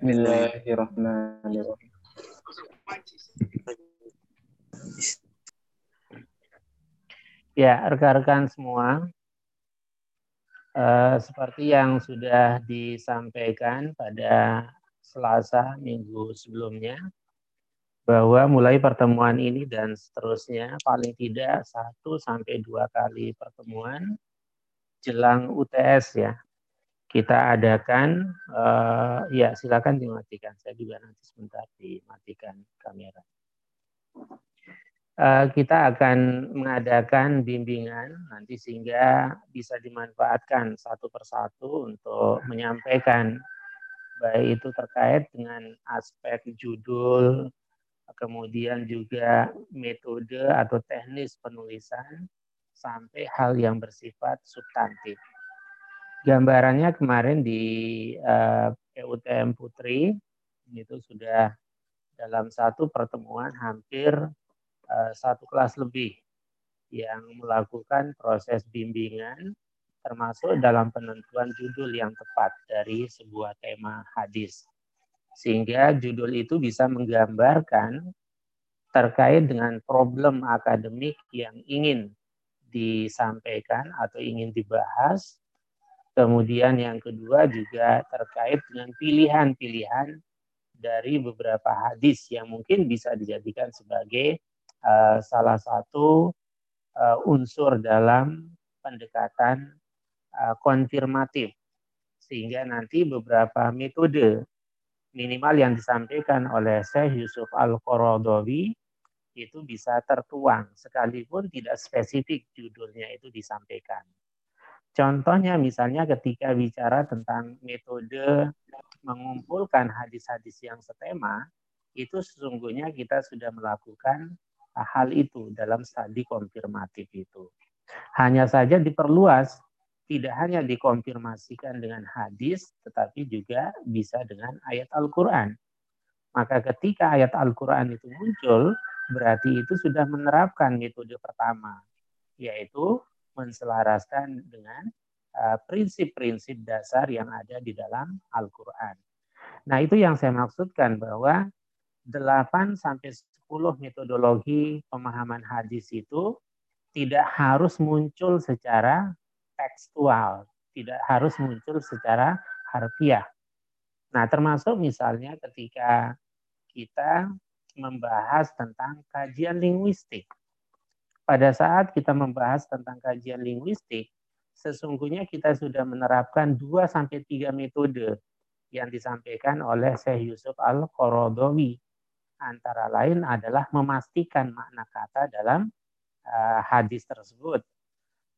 Bismillahirrahmanirrahim. Ya, rekan-rekan semua, uh, seperti yang sudah disampaikan pada Selasa minggu sebelumnya, bahwa mulai pertemuan ini dan seterusnya paling tidak satu sampai dua kali pertemuan jelang UTS ya kita adakan uh, ya silakan dimatikan saya juga nanti sebentar dimatikan kamera uh, kita akan mengadakan bimbingan nanti sehingga bisa dimanfaatkan satu persatu untuk menyampaikan baik itu terkait dengan aspek judul kemudian juga metode atau teknis penulisan sampai hal yang bersifat substantif. Gambarannya kemarin di uh, eh, PUTM Putri itu sudah dalam satu pertemuan hampir uh, satu kelas lebih yang melakukan proses bimbingan termasuk dalam penentuan judul yang tepat dari sebuah tema hadis. Sehingga judul itu bisa menggambarkan terkait dengan problem akademik yang ingin disampaikan atau ingin dibahas. Kemudian yang kedua juga terkait dengan pilihan-pilihan dari beberapa hadis yang mungkin bisa dijadikan sebagai uh, salah satu uh, unsur dalam pendekatan uh, konfirmatif sehingga nanti beberapa metode minimal yang disampaikan oleh Syekh Yusuf Al-Qaradawi itu bisa tertuang sekalipun tidak spesifik judulnya itu disampaikan. Contohnya misalnya ketika bicara tentang metode mengumpulkan hadis-hadis yang setema, itu sesungguhnya kita sudah melakukan hal itu dalam studi konfirmatif itu. Hanya saja diperluas tidak hanya dikonfirmasikan dengan hadis, tetapi juga bisa dengan ayat Al-Quran. Maka ketika ayat Al-Quran itu muncul, berarti itu sudah menerapkan metode pertama, yaitu menselaraskan dengan uh, prinsip-prinsip uh, dasar yang ada di dalam Al-Quran. Nah itu yang saya maksudkan bahwa 8 sampai 10 metodologi pemahaman hadis itu tidak harus muncul secara tekstual, tidak harus muncul secara harfiah. Nah, termasuk misalnya ketika kita membahas tentang kajian linguistik. Pada saat kita membahas tentang kajian linguistik, sesungguhnya kita sudah menerapkan 2 sampai 3 metode yang disampaikan oleh Syekh Yusuf Al-Qaradawi. Antara lain adalah memastikan makna kata dalam uh, hadis tersebut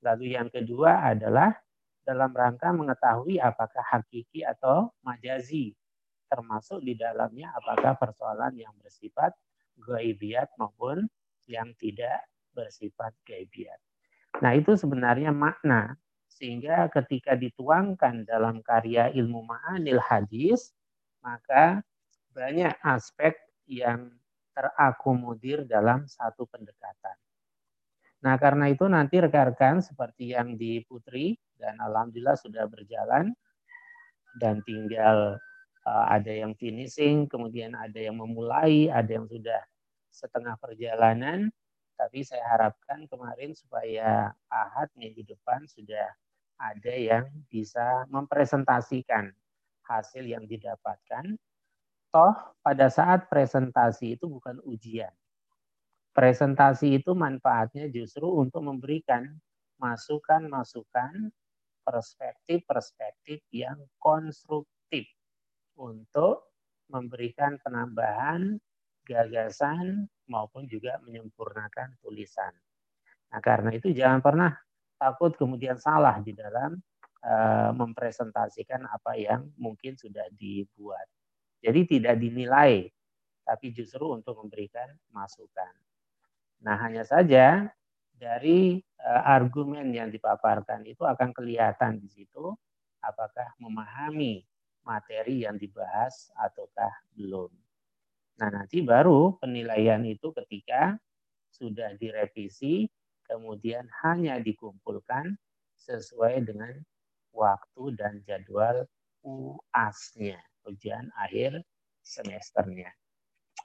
Lalu yang kedua adalah dalam rangka mengetahui apakah hakiki atau majazi. Termasuk di dalamnya apakah persoalan yang bersifat gaibiat maupun yang tidak bersifat gaibiat. Nah itu sebenarnya makna. Sehingga ketika dituangkan dalam karya ilmu ma'anil hadis, maka banyak aspek yang terakomodir dalam satu pendekatan. Nah, karena itu nanti rekan-rekan seperti yang di Putri dan alhamdulillah sudah berjalan dan tinggal uh, ada yang finishing, kemudian ada yang memulai, ada yang sudah setengah perjalanan. Tapi saya harapkan kemarin supaya Ahad minggu depan sudah ada yang bisa mempresentasikan hasil yang didapatkan. Toh pada saat presentasi itu bukan ujian presentasi itu manfaatnya justru untuk memberikan masukan-masukan perspektif-perspektif yang konstruktif untuk memberikan penambahan gagasan maupun juga menyempurnakan tulisan. Nah, karena itu jangan pernah takut kemudian salah di dalam uh, mempresentasikan apa yang mungkin sudah dibuat. Jadi tidak dinilai, tapi justru untuk memberikan masukan. Nah, hanya saja dari uh, argumen yang dipaparkan itu akan kelihatan di situ apakah memahami materi yang dibahas ataukah belum. Nah, nanti baru penilaian itu ketika sudah direvisi, kemudian hanya dikumpulkan sesuai dengan waktu dan jadwal UAS-nya. ujian akhir semesternya.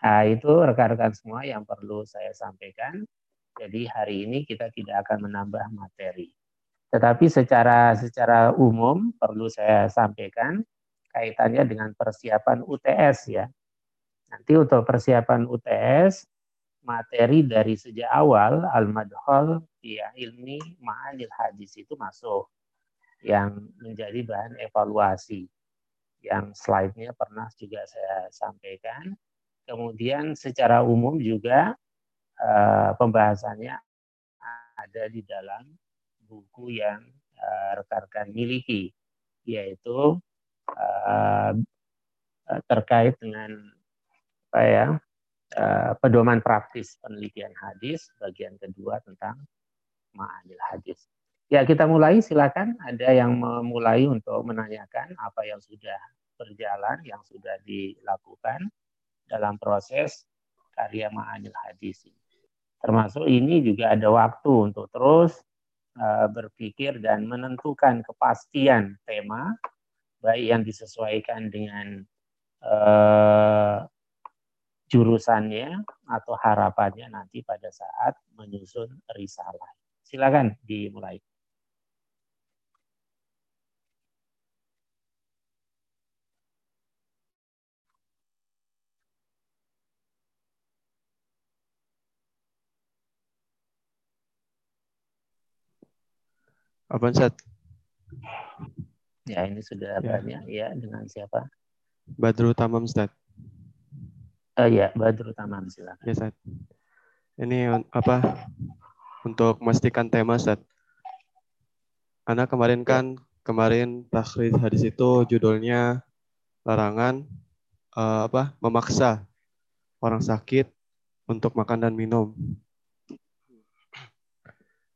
Nah, itu rekan-rekan semua yang perlu saya sampaikan. Jadi hari ini kita tidak akan menambah materi. Tetapi secara secara umum perlu saya sampaikan kaitannya dengan persiapan UTS ya. Nanti untuk persiapan UTS materi dari sejak awal al-madhol ya ilmi ma'anil hadis itu masuk yang menjadi bahan evaluasi yang slide-nya pernah juga saya sampaikan. Kemudian secara umum juga uh, pembahasannya ada di dalam buku yang uh, rekan-rekan miliki, yaitu uh, terkait dengan apa ya uh, pedoman praktis penelitian hadis bagian kedua tentang ma'anil hadis. Ya, kita mulai silakan. Ada yang memulai untuk menanyakan apa yang sudah berjalan, yang sudah dilakukan dalam proses karya Ma'anil Hadis. Termasuk ini juga ada waktu untuk terus uh, berpikir dan menentukan kepastian tema, baik yang disesuaikan dengan uh, jurusannya atau harapannya nanti pada saat menyusun risalah. Silakan dimulai. Apa? Ya, ini sudah ya. banyak ya dengan siapa? Badru Tamam Ustaz. Uh, ya, Badru Tamam silakan. Ya, Ustaz. Ini apa? Untuk memastikan tema Ustaz. Anak kemarin kan kemarin takhrid hadis itu judulnya larangan uh, apa? memaksa orang sakit untuk makan dan minum.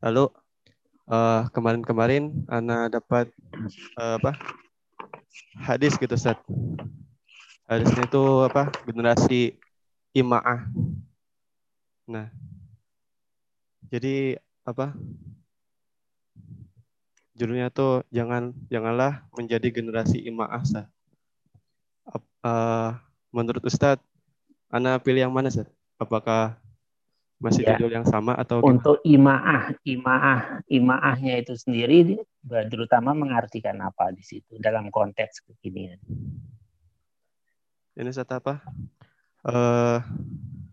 Lalu uh, kemarin-kemarin Ana dapat uh, apa hadis gitu Ustaz. Hadisnya itu apa generasi imaah. Nah, jadi apa judulnya tuh jangan janganlah menjadi generasi imaah Ustaz. Uh, menurut Ustadz, Ana pilih yang mana Ustaz? Apakah masih ya. judul yang sama atau gimana? Untuk imaah, imaah, imaahnya itu sendiri terutama mengartikan apa di situ dalam konteks kekinian? Ini satu apa? Uh,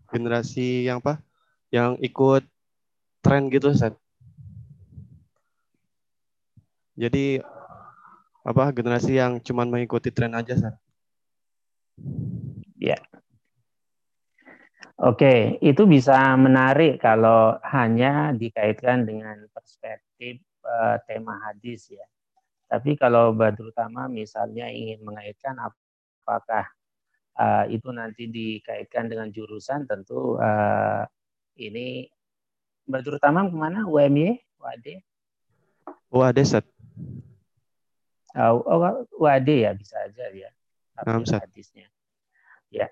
generasi yang apa? Yang ikut tren gitu, Ustaz. Jadi apa generasi yang cuman mengikuti tren aja, Ustaz? Ya. Oke, itu bisa menarik kalau hanya dikaitkan dengan perspektif uh, tema hadis ya. Tapi kalau Badrutama misalnya ingin mengaitkan apakah uh, itu nanti dikaitkan dengan jurusan, tentu uh, ini Badrutama ke mana? UMY? UAD? UAD, Set. Uh, oh, UAD ya bisa aja ya. Nah, hadisnya. Ya.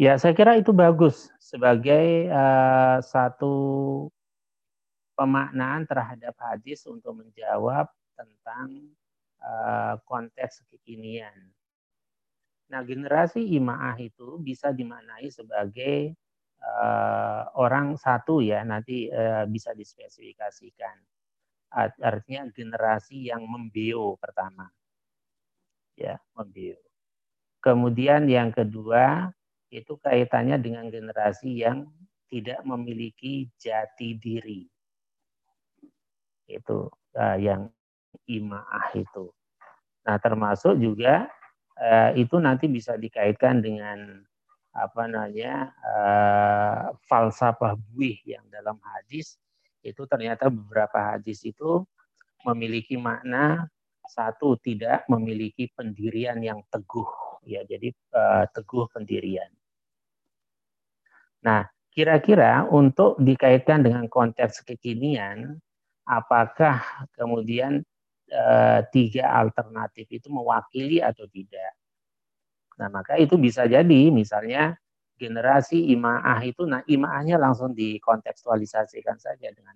Ya, saya kira itu bagus sebagai uh, satu pemaknaan terhadap hadis untuk menjawab tentang uh, konteks kekinian. Nah, generasi imaah itu bisa dimaknai sebagai uh, orang satu ya, nanti uh, bisa dispesifikasikan. Artinya generasi yang membio pertama. Ya, membio. Kemudian yang kedua, itu kaitannya dengan generasi yang tidak memiliki jati diri. Itu uh, yang imaah itu. Nah, termasuk juga uh, itu nanti bisa dikaitkan dengan apa namanya uh, falsafah buih yang dalam hadis. Itu ternyata beberapa hadis itu memiliki makna satu tidak memiliki pendirian yang teguh. Ya jadi uh, teguh pendirian. Nah, kira-kira untuk dikaitkan dengan konteks kekinian, apakah kemudian Eh, tiga alternatif itu mewakili atau tidak. Nah maka itu bisa jadi misalnya generasi imaah itu, nah imaahnya langsung dikontekstualisasikan saja dengan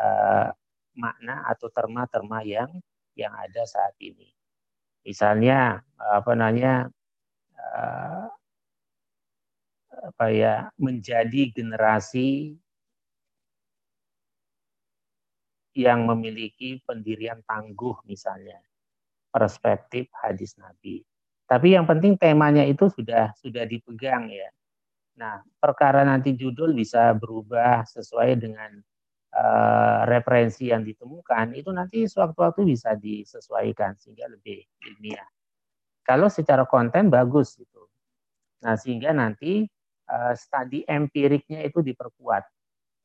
eh, makna atau terma-terma yang yang ada saat ini. Misalnya apa namanya eh, apa ya menjadi generasi yang memiliki pendirian tangguh misalnya perspektif hadis Nabi. Tapi yang penting temanya itu sudah sudah dipegang ya. Nah, perkara nanti judul bisa berubah sesuai dengan uh, referensi yang ditemukan itu nanti sewaktu-waktu bisa disesuaikan sehingga lebih ilmiah. Kalau secara konten bagus itu. Nah, sehingga nanti uh, studi empiriknya itu diperkuat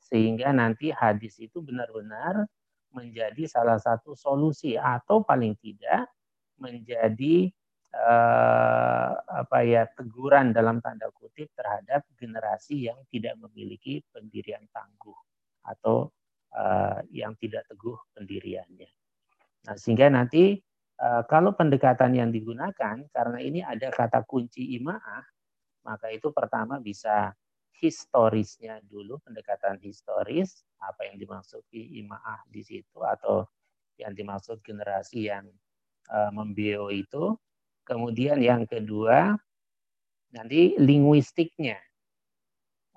sehingga nanti hadis itu benar-benar menjadi salah satu solusi atau paling tidak menjadi uh, apa ya teguran dalam tanda kutip terhadap generasi yang tidak memiliki pendirian tangguh atau uh, yang tidak teguh pendiriannya. Nah, sehingga nanti uh, kalau pendekatan yang digunakan karena ini ada kata kunci imaah maka itu pertama bisa historisnya dulu pendekatan historis apa yang dimaksud imaah di situ atau yang dimaksud generasi yang uh, membio itu. Kemudian yang kedua nanti linguistiknya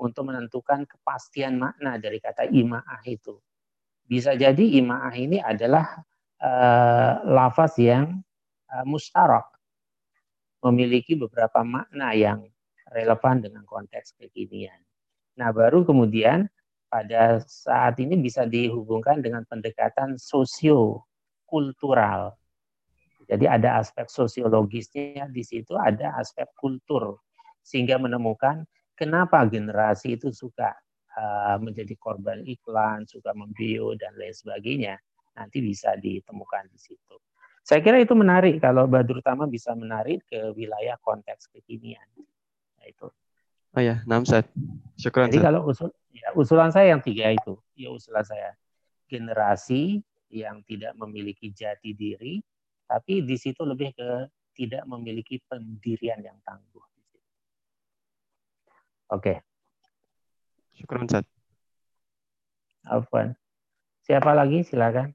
untuk menentukan kepastian makna dari kata imaah itu. Bisa jadi imaah ini adalah uh, lafaz yang uh, mustarak memiliki beberapa makna yang relevan dengan konteks kekinian. Nah, baru kemudian pada saat ini bisa dihubungkan dengan pendekatan sosio-kultural. Jadi ada aspek sosiologisnya di situ, ada aspek kultur. Sehingga menemukan kenapa generasi itu suka uh, menjadi korban iklan, suka membio, dan lain sebagainya. Nanti bisa ditemukan di situ. Saya kira itu menarik kalau Badrut Tama bisa menarik ke wilayah konteks kekinian itu. Oh ya, Namsat. Syukur. Jadi kalau usul, ya, usulan saya yang tiga itu, ya usulan saya generasi yang tidak memiliki jati diri, tapi di situ lebih ke tidak memiliki pendirian yang tangguh. Oke. Okay. Syukur, Ustaz. Afwan. Siapa lagi? Silakan.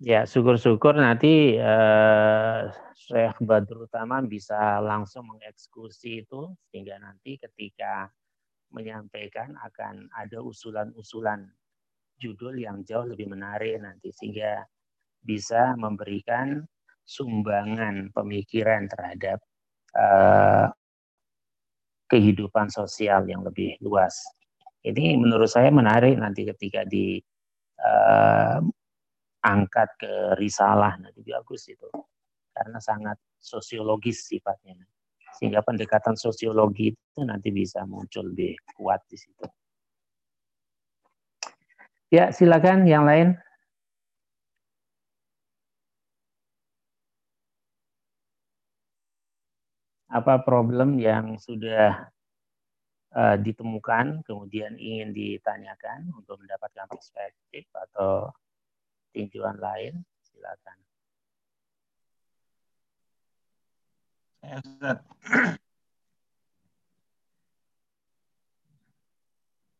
Ya, syukur-syukur nanti eh, Syekh Badrul Utama bisa langsung mengeksekusi itu sehingga nanti ketika menyampaikan akan ada usulan-usulan judul yang jauh lebih menarik nanti sehingga bisa memberikan sumbangan pemikiran terhadap eh, kehidupan sosial yang lebih luas. Ini menurut saya menarik nanti ketika di uh, angkat ke risalah nanti bagus itu karena sangat sosiologis sifatnya sehingga pendekatan sosiologi itu nanti bisa muncul lebih kuat di situ. Ya, silakan yang lain. Apa problem yang sudah uh, ditemukan kemudian ingin ditanyakan untuk mendapatkan perspektif atau tinjauan lain, silakan. Saya Ustaz.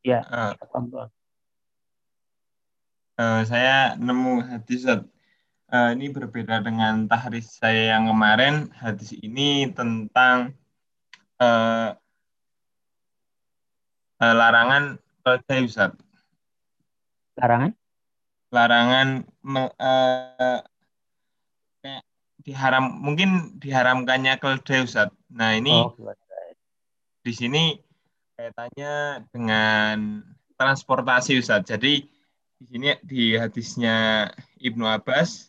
ya, uh, uh, saya nemu hadis Ustaz. Uh, ini berbeda dengan tahris saya yang kemarin. Hadis ini tentang uh, uh, larangan keldai Ustaz. Larangan? Larangan uh, diharam mungkin diharamkannya keledai Ustaz. Nah, ini oh, di sini kaitannya dengan transportasi Ustaz. Jadi di sini di hadisnya Ibnu Abbas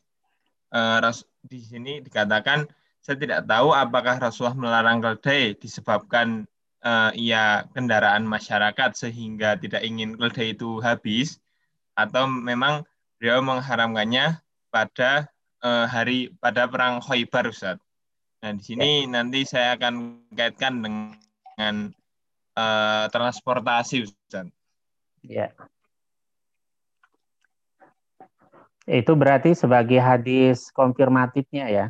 uh, di sini dikatakan saya tidak tahu apakah Rasulullah melarang keledai disebabkan uh, ia kendaraan masyarakat sehingga tidak ingin keledai itu habis atau memang beliau mengharamkannya pada uh, hari pada perang Khaybar Ustaz. Nah, di sini ya. nanti saya akan kaitkan dengan uh, transportasi Ustaz. Ya. Itu berarti sebagai hadis konfirmatifnya ya.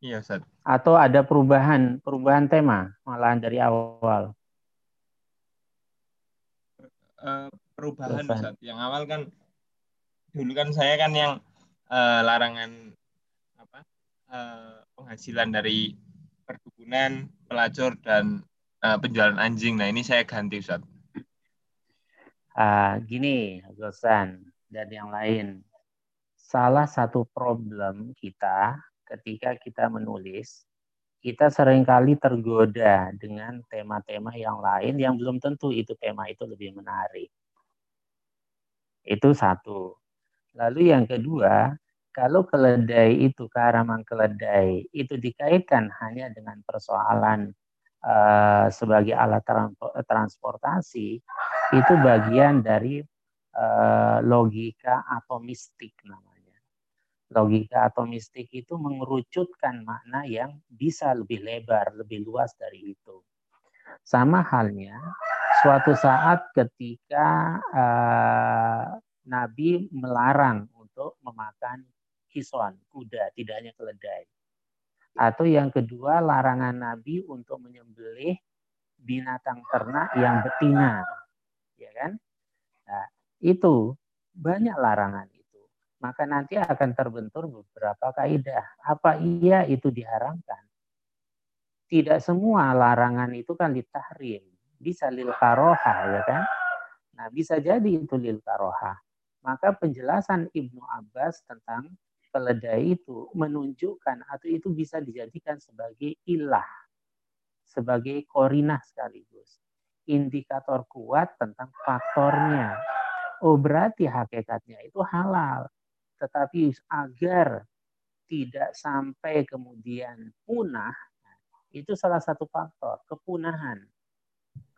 Iya, Ustaz. Atau ada perubahan perubahan tema malahan dari awal? Uh, perubahan Ustaz. Yang awal kan dulu kan saya kan yang uh, larangan apa? Uh, penghasilan dari perkebunan, pelacur dan uh, penjualan anjing. Nah, ini saya ganti Ustaz. Uh, gini, Gosan dan yang lain. Salah satu problem kita ketika kita menulis, kita sering kali tergoda dengan tema-tema yang lain yang belum tentu itu tema itu lebih menarik. Itu satu. Lalu yang kedua, kalau keledai itu karaman keledai itu dikaitkan hanya dengan persoalan uh, sebagai alat transportasi, itu bagian dari uh, logika atau mistik namanya logika atau mistik itu mengerucutkan makna yang bisa lebih lebar, lebih luas dari itu. Sama halnya, suatu saat ketika uh, Nabi melarang untuk memakan hison, kuda, tidak hanya keledai. Atau yang kedua, larangan Nabi untuk menyembelih binatang ternak yang betina. Ya kan? Nah, itu banyak larangan maka nanti akan terbentur beberapa kaidah. Apa iya itu diharamkan? Tidak semua larangan itu kan ditahrim. Bisa lil karoha, ya kan? Nah, bisa jadi itu lil karoha. Maka penjelasan Ibnu Abbas tentang keledai itu menunjukkan atau itu bisa dijadikan sebagai ilah, sebagai korinah sekaligus. Indikator kuat tentang faktornya. Oh berarti hakikatnya itu halal tetapi agar tidak sampai kemudian punah, itu salah satu faktor, kepunahan.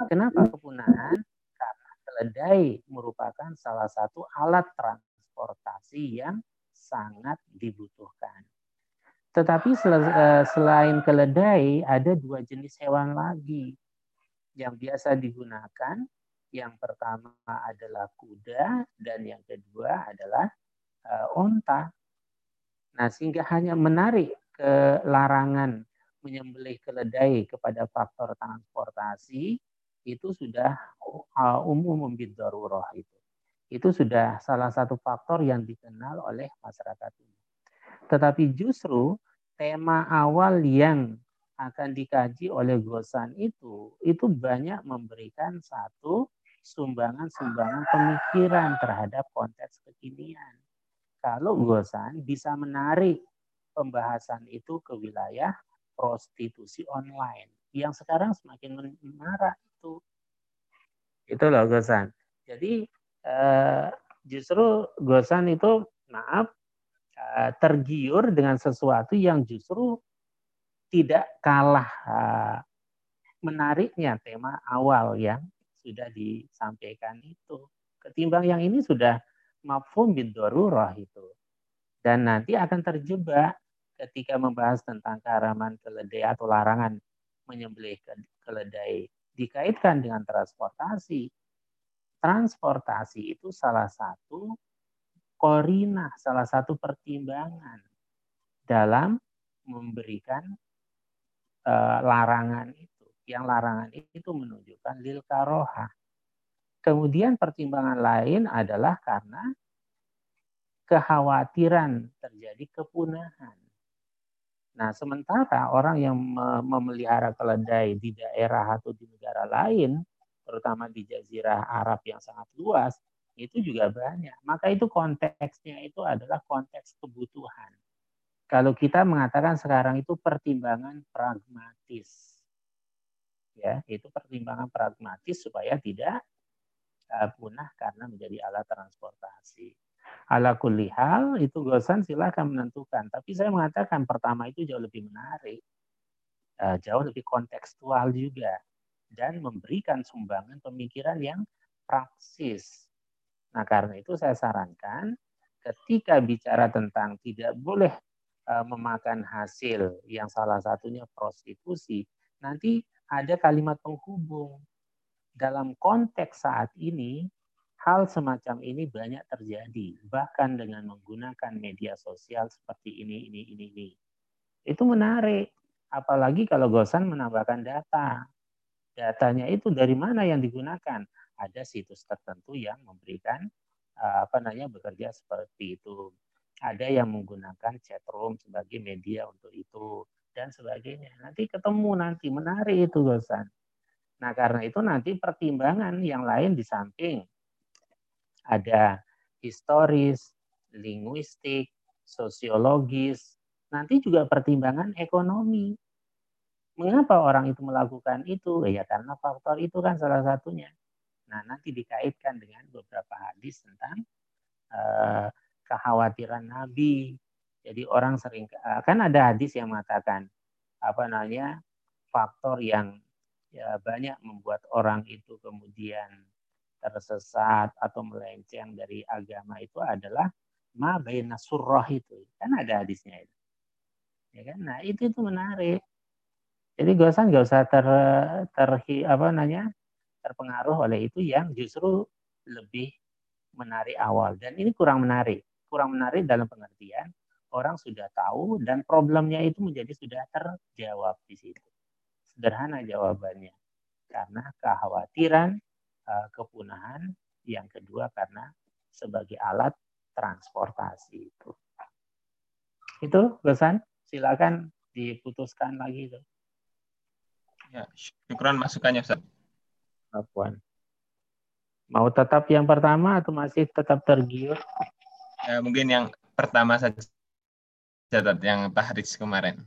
Kenapa kepunahan? Karena keledai merupakan salah satu alat transportasi yang sangat dibutuhkan. Tetapi eh, selain keledai, ada dua jenis hewan lagi yang biasa digunakan. Yang pertama adalah kuda dan yang kedua adalah uh, onta. Nah, sehingga hanya menarik ke larangan menyembelih keledai kepada faktor transportasi itu sudah uh, umum daruroh itu. Itu sudah salah satu faktor yang dikenal oleh masyarakat ini. Tetapi justru tema awal yang akan dikaji oleh Gosan itu, itu banyak memberikan satu sumbangan-sumbangan pemikiran terhadap konteks kekinian kalau Gosan bisa menarik pembahasan itu ke wilayah prostitusi online yang sekarang semakin marah itu. Itu loh Gosan. Jadi eh, justru Gosan itu maaf eh, tergiur dengan sesuatu yang justru tidak kalah eh, menariknya tema awal yang sudah disampaikan itu. Ketimbang yang ini sudah mafhum bin darurah itu. Dan nanti akan terjebak ketika membahas tentang keharaman keledai atau larangan menyembelih keledai dikaitkan dengan transportasi. Transportasi itu salah satu korina, salah satu pertimbangan dalam memberikan uh, larangan itu. Yang larangan itu menunjukkan lil karoha, Kemudian pertimbangan lain adalah karena kekhawatiran terjadi kepunahan. Nah, sementara orang yang memelihara keledai di daerah atau di negara lain, terutama di jazirah Arab yang sangat luas, itu juga banyak. Maka itu konteksnya itu adalah konteks kebutuhan. Kalau kita mengatakan sekarang itu pertimbangan pragmatis. Ya, itu pertimbangan pragmatis supaya tidak uh, punah karena menjadi alat transportasi. Ala kulli hal itu Gosan silahkan menentukan. Tapi saya mengatakan pertama itu jauh lebih menarik, uh, jauh lebih kontekstual juga, dan memberikan sumbangan pemikiran yang praksis. Nah karena itu saya sarankan ketika bicara tentang tidak boleh uh, memakan hasil yang salah satunya prostitusi, nanti ada kalimat penghubung dalam konteks saat ini, hal semacam ini banyak terjadi, bahkan dengan menggunakan media sosial seperti ini, ini, ini, ini. Itu menarik. Apalagi kalau Gosan menambahkan data. Datanya itu dari mana yang digunakan? Ada situs tertentu yang memberikan eh, apa namanya bekerja seperti itu. Ada yang menggunakan chat room sebagai media untuk itu dan sebagainya. Nanti ketemu nanti menarik itu Gosan. Nah, karena itu nanti pertimbangan yang lain di samping ada historis, linguistik, sosiologis, nanti juga pertimbangan ekonomi. Mengapa orang itu melakukan itu? Ya karena faktor itu kan salah satunya. Nah, nanti dikaitkan dengan beberapa hadis tentang uh, kekhawatiran Nabi. Jadi orang sering uh, kan ada hadis yang mengatakan apa namanya faktor yang ya banyak membuat orang itu kemudian tersesat atau melenceng dari agama itu adalah ma baina surah itu. Kan ada hadisnya itu. Ya kan? Nah, itu itu menarik. Jadi gak usah gak usah ter, ter apa namanya? terpengaruh oleh itu yang justru lebih menarik awal dan ini kurang menarik. Kurang menarik dalam pengertian orang sudah tahu dan problemnya itu menjadi sudah terjawab di situ. Sederhana jawabannya. Karena kekhawatiran kepunahan, yang kedua karena sebagai alat transportasi itu. Itu pesan, silakan diputuskan lagi itu. Ya, syukuran masukannya Ustaz. Apuan. Mau tetap yang pertama atau masih tetap tergiur? Ya, mungkin yang pertama saja yang tahris kemarin.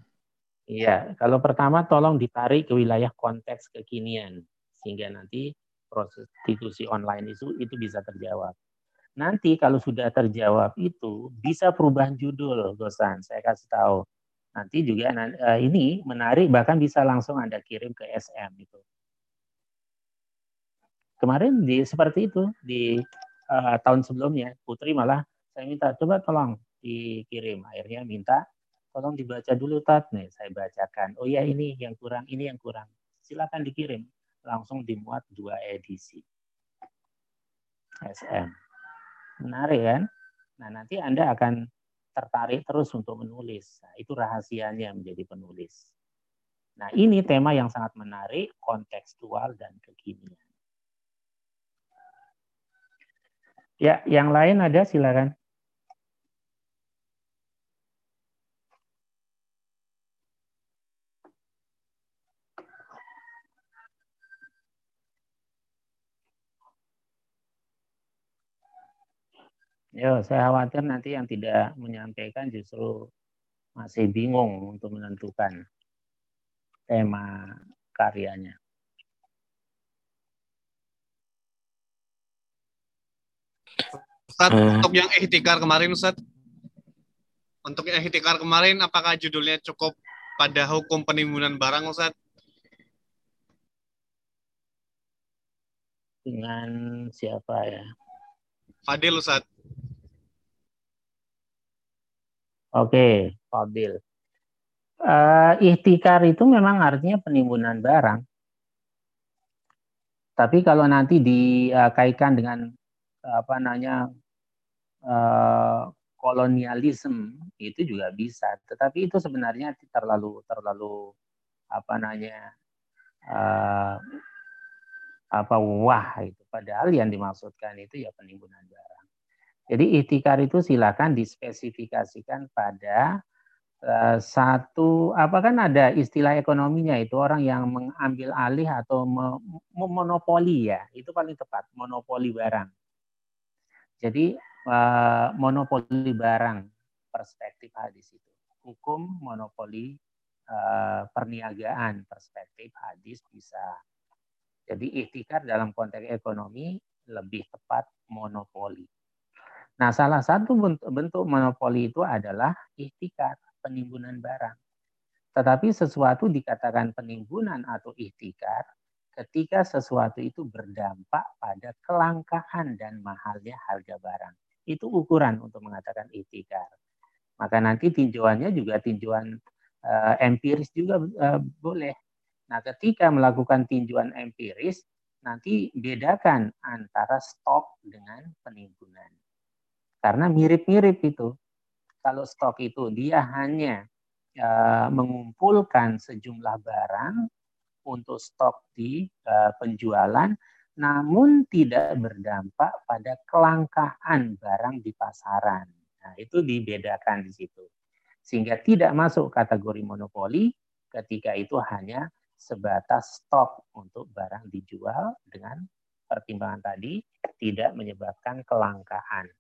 Iya, kalau pertama tolong ditarik ke wilayah konteks kekinian sehingga nanti prostitusi online itu itu bisa terjawab. Nanti kalau sudah terjawab itu bisa perubahan judul, Gosan. Saya kasih tahu. Nanti juga uh, ini menarik bahkan bisa langsung Anda kirim ke SM itu. Kemarin di seperti itu di uh, tahun sebelumnya Putri malah saya minta coba tolong dikirim. Akhirnya minta tolong dibaca dulu tat nih saya bacakan oh ya ini yang kurang ini yang kurang silakan dikirim langsung dimuat dua edisi. SM menarik kan? Nah nanti anda akan tertarik terus untuk menulis. Nah, itu rahasianya menjadi penulis. Nah ini tema yang sangat menarik kontekstual dan kekinian. Ya yang lain ada silakan Ya, saya khawatir nanti yang tidak menyampaikan justru masih bingung untuk menentukan tema karyanya. Ustaz, uh, untuk yang ihtikar kemarin Ustaz, untuk yang ihtikar kemarin apakah judulnya cukup pada hukum penimbunan barang Ustaz? Dengan siapa ya? Fadil Ustaz. Oke, Fadil. Uh, ikhtikar itu memang artinya penimbunan barang. Tapi kalau nanti dikaitkan dengan apa namanya uh, kolonialisme itu juga bisa. Tetapi itu sebenarnya terlalu terlalu apa namanya uh, apa wah itu. Padahal yang dimaksudkan itu ya penimbunan barang. Jadi itikar itu silakan dispesifikasikan pada uh, satu apa kan ada istilah ekonominya itu orang yang mengambil alih atau memonopoli ya itu paling tepat monopoli barang. Jadi uh, monopoli barang perspektif hadis itu hukum monopoli uh, perniagaan perspektif hadis bisa. Jadi ikhtikar dalam konteks ekonomi lebih tepat monopoli. Nah, salah satu bentuk, bentuk monopoli itu adalah ikhtikar, penimbunan barang. Tetapi sesuatu dikatakan penimbunan atau ikhtikar ketika sesuatu itu berdampak pada kelangkaan dan mahalnya harga barang. Itu ukuran untuk mengatakan ikhtikar. Maka nanti tinjauannya juga tinjauan uh, empiris juga uh, boleh. Nah, ketika melakukan tinjauan empiris, nanti bedakan antara stok dengan penimbunan. Karena mirip-mirip itu. Kalau stok itu dia hanya uh, mengumpulkan sejumlah barang untuk stok di uh, penjualan, namun tidak berdampak pada kelangkaan barang di pasaran. Nah, itu dibedakan di situ. Sehingga tidak masuk kategori monopoli ketika itu hanya sebatas stok untuk barang dijual dengan pertimbangan tadi tidak menyebabkan kelangkaan.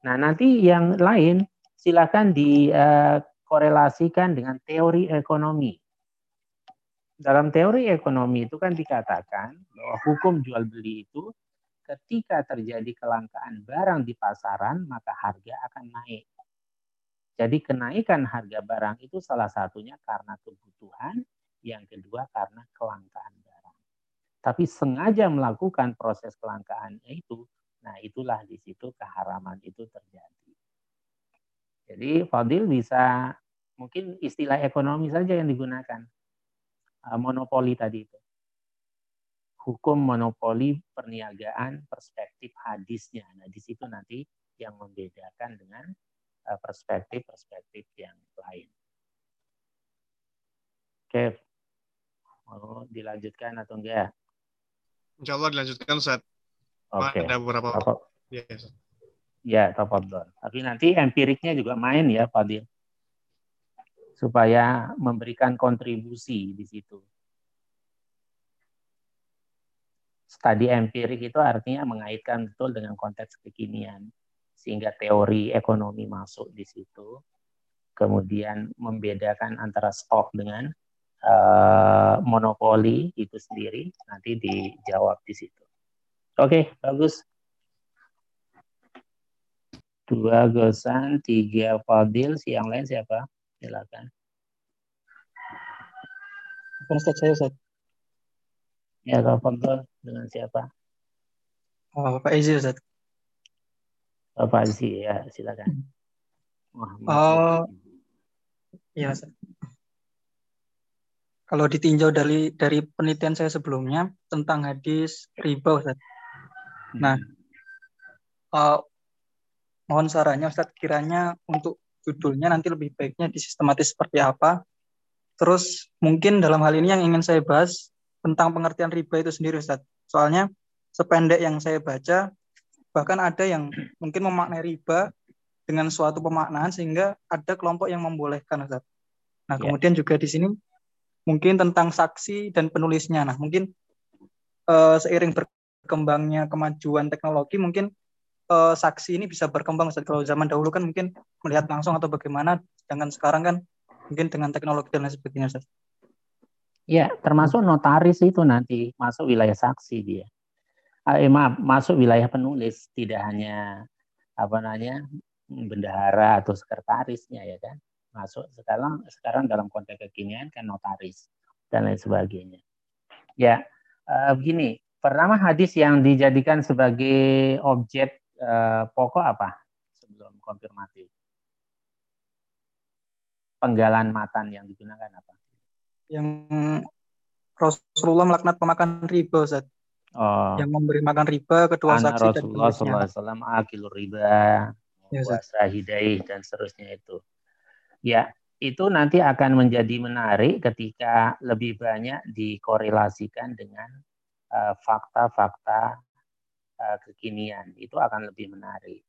Nah, nanti yang lain silakan dikorelasikan dengan teori ekonomi. Dalam teori ekonomi itu kan dikatakan bahwa hukum jual beli itu ketika terjadi kelangkaan barang di pasaran maka harga akan naik. Jadi kenaikan harga barang itu salah satunya karena kebutuhan, yang kedua karena kelangkaan barang. Tapi sengaja melakukan proses kelangkaan itu, nah itulah di situ keharaman itu terjadi. Jadi Fadil bisa mungkin istilah ekonomi saja yang digunakan Uh, monopoli tadi itu. Hukum monopoli perniagaan perspektif hadisnya. Nah, di situ nanti yang membedakan dengan uh, perspektif-perspektif yang lain. Oke, mau dilanjutkan atau enggak? Insya Allah dilanjutkan Ustaz. Oke. Okay. Ada beberapa. Apa? Ya, ya tafadhol. Tapi nanti empiriknya juga main ya, Fadil supaya memberikan kontribusi di situ. Studi empirik itu artinya mengaitkan betul dengan konteks kekinian, sehingga teori ekonomi masuk di situ, kemudian membedakan antara stok dengan uh, monopoli itu sendiri, nanti dijawab di situ. Oke, bagus. Dua Gosan, tiga Fadil, si yang lain siapa? Silakan. Ustaz saya Ustaz. Ya, Fadol dengan siapa? Oh, Bapak Izi Ustaz. Bapak Izi ya, silakan. Muhammad oh, iya Ustaz. Kalau ditinjau dari dari penelitian saya sebelumnya tentang hadis riba Ustaz. Nah, uh, mohon sarannya Ustaz kiranya untuk judulnya nanti lebih baiknya disistematis seperti apa. Terus mungkin dalam hal ini yang ingin saya bahas tentang pengertian riba itu sendiri Ustaz. Soalnya sependek yang saya baca bahkan ada yang mungkin memaknai riba dengan suatu pemaknaan sehingga ada kelompok yang membolehkan Ustaz. Nah, ya. kemudian juga di sini mungkin tentang saksi dan penulisnya. Nah, mungkin uh, seiring berkembangnya kemajuan teknologi mungkin uh, saksi ini bisa berkembang Ustaz. Kalau zaman dahulu kan mungkin melihat langsung atau bagaimana, sedangkan sekarang kan mungkin dengan teknologi dan lain sebagainya Ustaz. Ya, termasuk notaris itu nanti masuk wilayah saksi dia. Ah, eh, maaf, masuk wilayah penulis, tidak hanya apa namanya bendahara atau sekretarisnya ya kan. Masuk sekarang sekarang dalam konteks kekinian kan notaris dan lain sebagainya. Ya, uh, begini, pertama hadis yang dijadikan sebagai objek uh, pokok apa sebelum konfirmasi? Penggalan matan yang digunakan apa? Yang Rasulullah melaknat pemakan riba, Ustaz. Oh. Yang memberi makan riba kedua Anak saksi Rasulullah dan Rasulullah SAW riba, ya, wasrahidai dan seterusnya itu. Ya, itu nanti akan menjadi menarik ketika lebih banyak dikorelasikan dengan eh, fakta-fakta uh, uh, kekinian itu akan lebih menarik.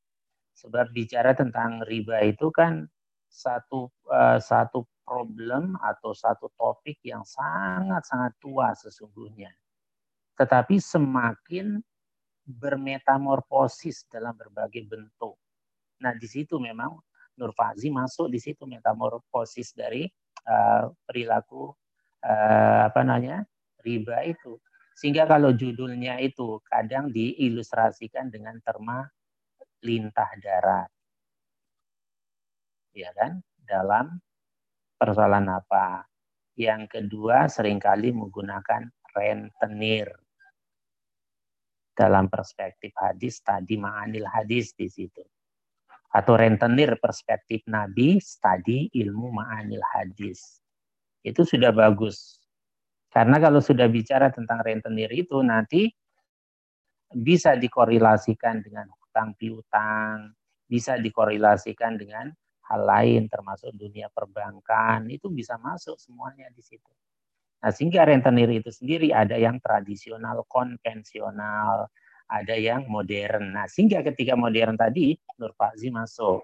Sebab bicara tentang riba itu kan satu uh, satu problem atau satu topik yang sangat-sangat tua sesungguhnya. Tetapi semakin bermetamorfosis dalam berbagai bentuk. Nah, di situ memang Nur Fazi masuk di situ metamorfosis dari uh, perilaku uh, apa namanya? riba itu. Sehingga kalau judulnya itu kadang diilustrasikan dengan terma lintah darat. Ya kan? Dalam persoalan apa? Yang kedua sering kali menggunakan rentenir. Dalam perspektif hadis tadi ma'anil hadis di situ. Atau rentenir perspektif Nabi tadi ilmu ma'anil hadis. Itu sudah bagus karena kalau sudah bicara tentang rentenir itu nanti bisa dikorelasikan dengan hutang piutang, bisa dikorelasikan dengan hal lain termasuk dunia perbankan itu bisa masuk semuanya di situ. Nah, sehingga rentenir itu sendiri ada yang tradisional, konvensional, ada yang modern. Nah, sehingga ketika modern tadi Nur Fauzi masuk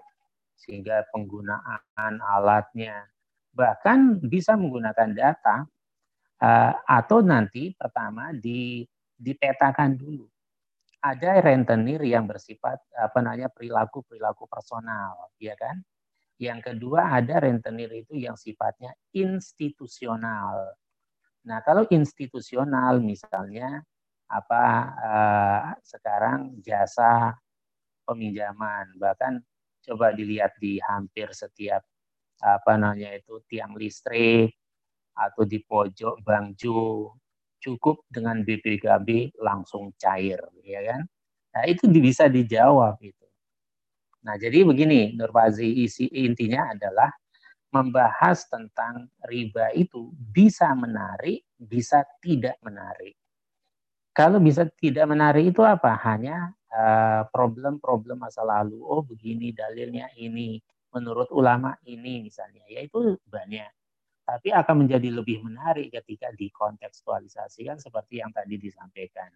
sehingga penggunaan alatnya bahkan bisa menggunakan data uh, atau nanti pertama di dipetakan dulu. Ada rentenir yang bersifat apa namanya perilaku perilaku personal ya kan? Yang kedua ada rentenir itu yang sifatnya institusional. Nah kalau institusional misalnya apa uh, sekarang jasa peminjaman bahkan coba dilihat di hampir setiap apa namanya itu tiang listrik atau di pojok bangju cukup dengan BPKB langsung cair ya kan nah itu bisa dijawab itu nah jadi begini Nur Fazi isi intinya adalah membahas tentang riba itu bisa menarik bisa tidak menarik kalau bisa tidak menarik itu apa hanya Eh, problem-problem masa lalu. Oh begini dalilnya ini, menurut ulama ini misalnya. Ya itu banyak. Tapi akan menjadi lebih menarik ketika dikontekstualisasikan seperti yang tadi disampaikan.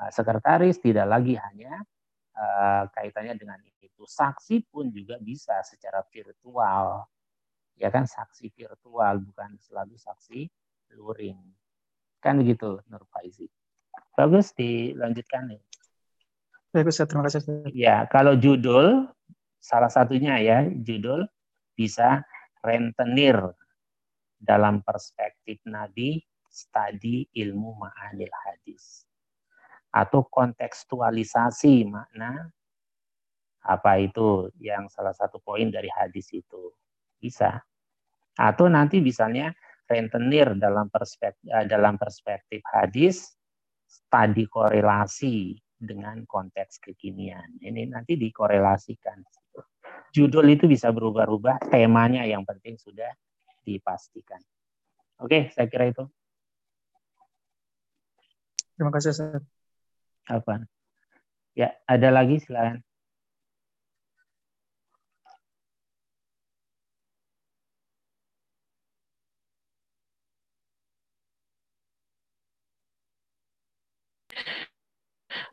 Uh, sekretaris tidak lagi hanya uh, kaitannya dengan itu. Saksi pun juga bisa secara virtual. Ya kan saksi virtual bukan selalu saksi luring. Kan begitu Nur Faizi. Bagus dilanjutkan nih. Baik Ustaz, terima kasih Ustaz. Ya, kalau judul salah satunya ya, judul bisa rentenir dalam perspektif Nabi studi ilmu ma'anil hadis atau kontekstualisasi makna apa itu yang salah satu poin dari hadis itu bisa atau nanti misalnya rentenir dalam perspektif eh, dalam perspektif hadis studi korelasi dengan konteks kekinian. Ini nanti dikorelasikan. Judul itu bisa berubah-ubah, temanya yang penting sudah dipastikan. Oke, saya kira itu. Terima kasih, Ustaz. Apa? Ya, ada lagi silakan.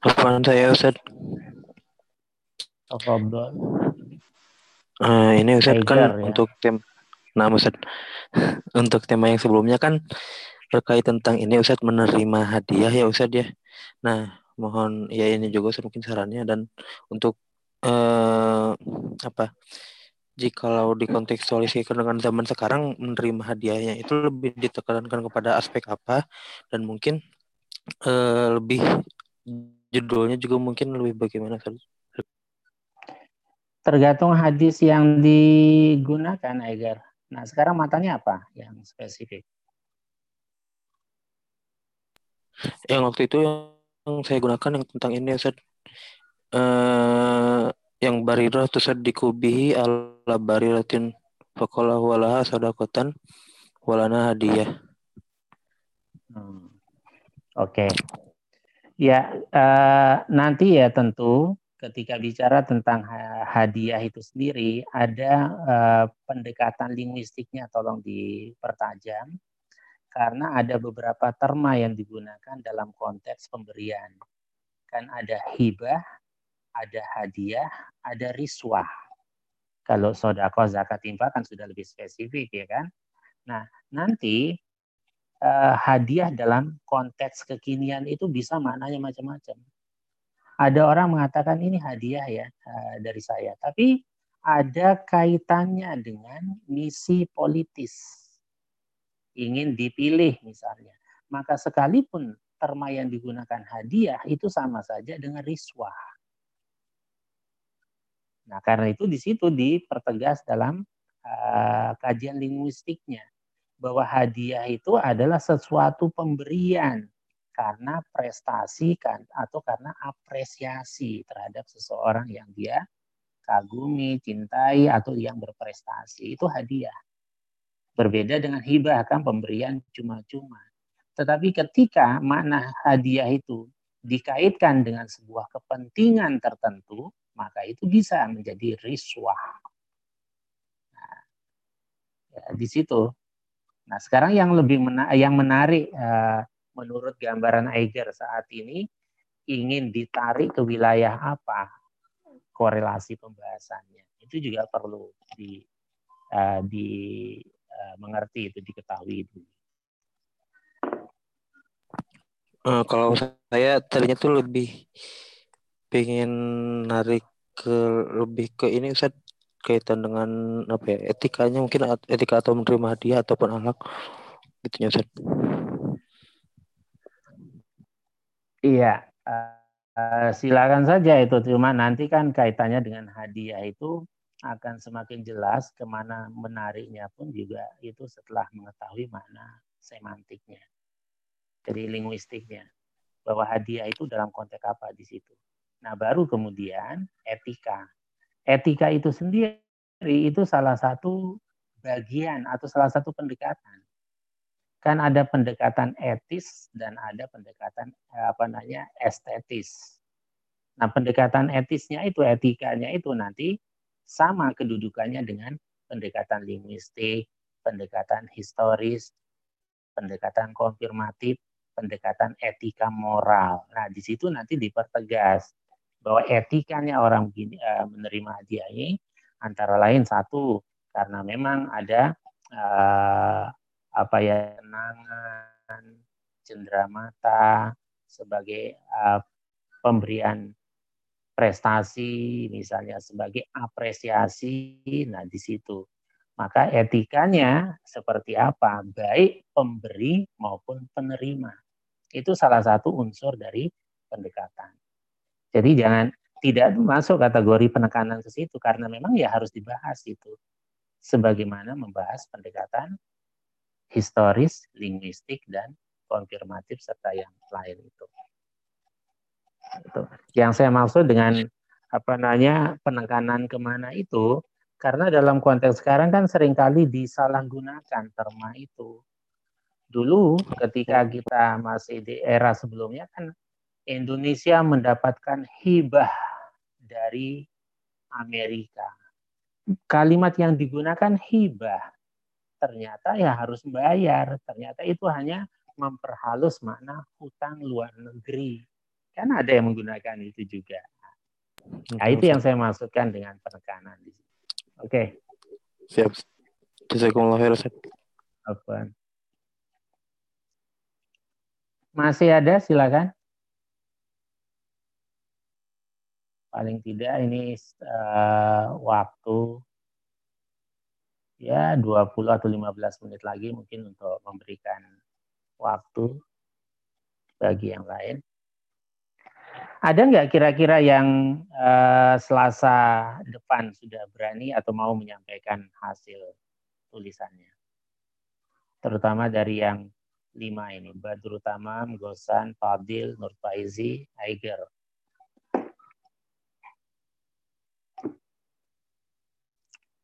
Apaan saya Ustaz? Tafadhol. Uh, ini Ustaz kan ya? untuk tem Nah Ustaz untuk tema yang sebelumnya kan terkait tentang ini Ustaz menerima hadiah ya Ustaz ya. Nah, mohon ya ini juga Ustaz mungkin sarannya dan untuk uh, apa? Jikalau dikontekstualisasikan dengan zaman sekarang menerima hadiahnya itu lebih ditekankan kepada aspek apa dan mungkin uh, lebih judulnya juga mungkin lebih bagaimana Tergantung hadis yang digunakan, Egar. Nah, sekarang matanya apa yang spesifik? Yang waktu itu yang saya gunakan yang tentang ini, Ustaz. Uh, yang barirah tuh Ustaz dikubihi ala bariratin faqala walaha sadakotan walana hadiah. Hmm. Oke. Okay. Ya, uh, nanti ya tentu ketika bicara tentang hadiah itu sendiri ada uh, pendekatan linguistiknya tolong dipertajam karena ada beberapa terma yang digunakan dalam konteks pemberian. Kan ada hibah, ada hadiah, ada riswah. Kalau sodako zakat infak kan sudah lebih spesifik ya kan. Nah nanti uh, hadiah dalam konteks kekinian itu bisa maknanya macam-macam. Ada orang mengatakan ini hadiah ya uh, dari saya, tapi ada kaitannya dengan misi politis. Ingin dipilih misalnya. Maka sekalipun terma yang digunakan hadiah itu sama saja dengan riswah. Nah, karena itu di situ dipertegas dalam uh, kajian linguistiknya bahwa hadiah itu adalah sesuatu pemberian karena prestasi kan atau karena apresiasi terhadap seseorang yang dia kagumi, cintai atau yang berprestasi itu hadiah. Berbeda dengan hibah kan pemberian cuma-cuma. Tetapi ketika makna hadiah itu dikaitkan dengan sebuah kepentingan tertentu, maka itu bisa menjadi riswah. Ya, di situ. Nah, sekarang yang lebih mena yang menarik uh, menurut gambaran Eiger saat ini ingin ditarik ke wilayah apa korelasi pembahasannya. Itu juga perlu di uh, di uh, mengerti itu diketahui itu. Uh, kalau saya tadinya tuh lebih pengen narik ke lebih ke ini Ustaz kaitan dengan apa ya etikanya mungkin etika atau menerima hadiah ataupun ahlak gitu ya Ustaz. Iya, uh, silakan saja itu. Cuma nanti kan kaitannya dengan hadiah itu akan semakin jelas ke mana menariknya pun juga itu setelah mengetahui mana semantiknya. Jadi linguistiknya. Bahwa hadiah itu dalam konteks apa di situ. Nah baru kemudian etika etika itu sendiri itu salah satu bagian atau salah satu pendekatan. Kan ada pendekatan etis dan ada pendekatan apa namanya estetis. Nah, pendekatan etisnya itu etikanya itu nanti sama kedudukannya dengan pendekatan linguistik, pendekatan historis, pendekatan konfirmatif, pendekatan etika moral. Nah, di situ nanti dipertegas bahwa etikanya orang begini uh, menerima hadiah ini antara lain satu karena memang ada uh, apa ya kenangan cenderamata sebagai uh, pemberian prestasi misalnya sebagai apresiasi nah di situ. Maka etikanya seperti apa? Baik pemberi maupun penerima. Itu salah satu unsur dari pendekatan. Jadi jangan tidak masuk kategori penekanan ke situ karena memang ya harus dibahas itu. Sebagaimana membahas pendekatan historis, linguistik dan konfirmatif serta yang lain itu. itu. Yang saya maksud dengan apa namanya penekanan ke mana itu karena dalam konteks sekarang kan sering kali disalahgunakan terma itu. Dulu ketika kita masih di era sebelumnya kan Indonesia mendapatkan hibah dari Amerika. Kalimat yang digunakan hibah ternyata ya harus bayar. Ternyata itu hanya memperhalus makna hutang luar negeri. Kan ada yang menggunakan itu juga. Nah, itu yang saya maksudkan dengan penekanan di sini. Oke. Okay. Siap. Jazakumullah khairan. Masih ada silakan. paling tidak ini uh, waktu ya 20 atau 15 menit lagi mungkin untuk memberikan waktu bagi yang lain. Ada nggak kira-kira yang uh, Selasa depan sudah berani atau mau menyampaikan hasil tulisannya? Terutama dari yang lima ini, Badrut Tamam, Gosan, Fadil, Nur Faizi, Aiger.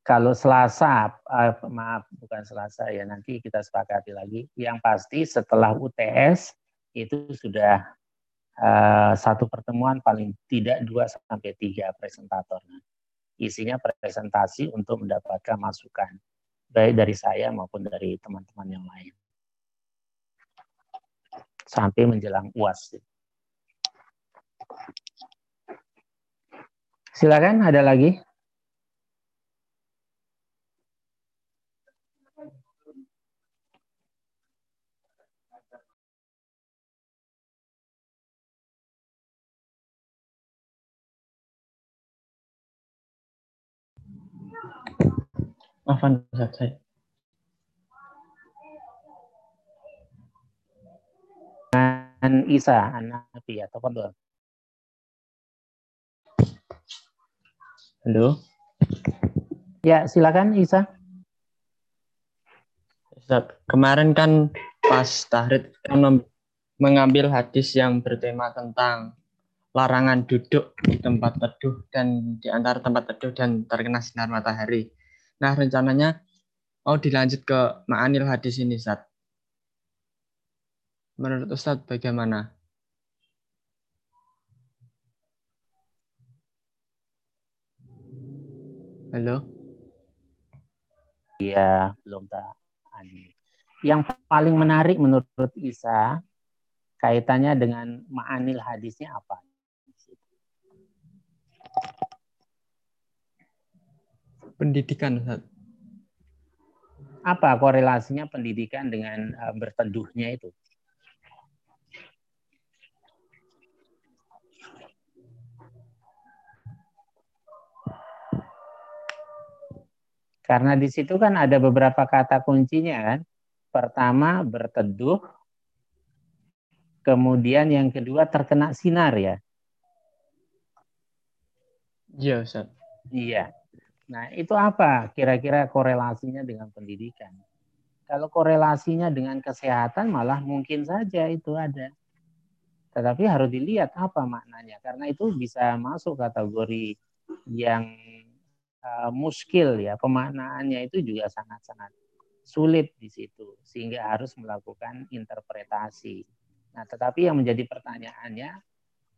Kalau Selasa, uh, maaf bukan Selasa ya, nanti kita sepakati lagi. Yang pasti setelah UTS itu sudah uh, satu pertemuan paling tidak dua sampai tiga presentator. Isinya presentasi untuk mendapatkan masukan baik dari saya maupun dari teman-teman yang lain. Sampai menjelang UAS. Silakan ada lagi? Afan Ustaz saya. Dan Isa anak Nabi atau. Halo. Ya, silakan Isa. Ustaz, kemarin kan pas tahrid kan mengambil hadis yang bertema tentang larangan duduk di tempat teduh dan di antara tempat teduh dan terkena sinar matahari. Nah, rencananya mau dilanjut ke ma'anil hadis ini, Ustaz. Menurut Ustaz bagaimana? Halo? ya belum tak yang paling menarik menurut Isa kaitannya dengan ma'anil hadisnya apa? Pendidikan, Ustaz. Apa korelasinya pendidikan dengan uh, berteduhnya itu? Karena di situ kan ada beberapa kata kuncinya kan. Pertama berteduh, kemudian yang kedua terkena sinar ya. Iya, Ustaz. Iya. Nah, itu apa kira-kira korelasinya dengan pendidikan? Kalau korelasinya dengan kesehatan malah mungkin saja itu ada. Tetapi harus dilihat apa maknanya karena itu bisa masuk kategori yang uh, muskil ya pemaknaannya itu juga sangat-sangat sulit di situ sehingga harus melakukan interpretasi. Nah, tetapi yang menjadi pertanyaannya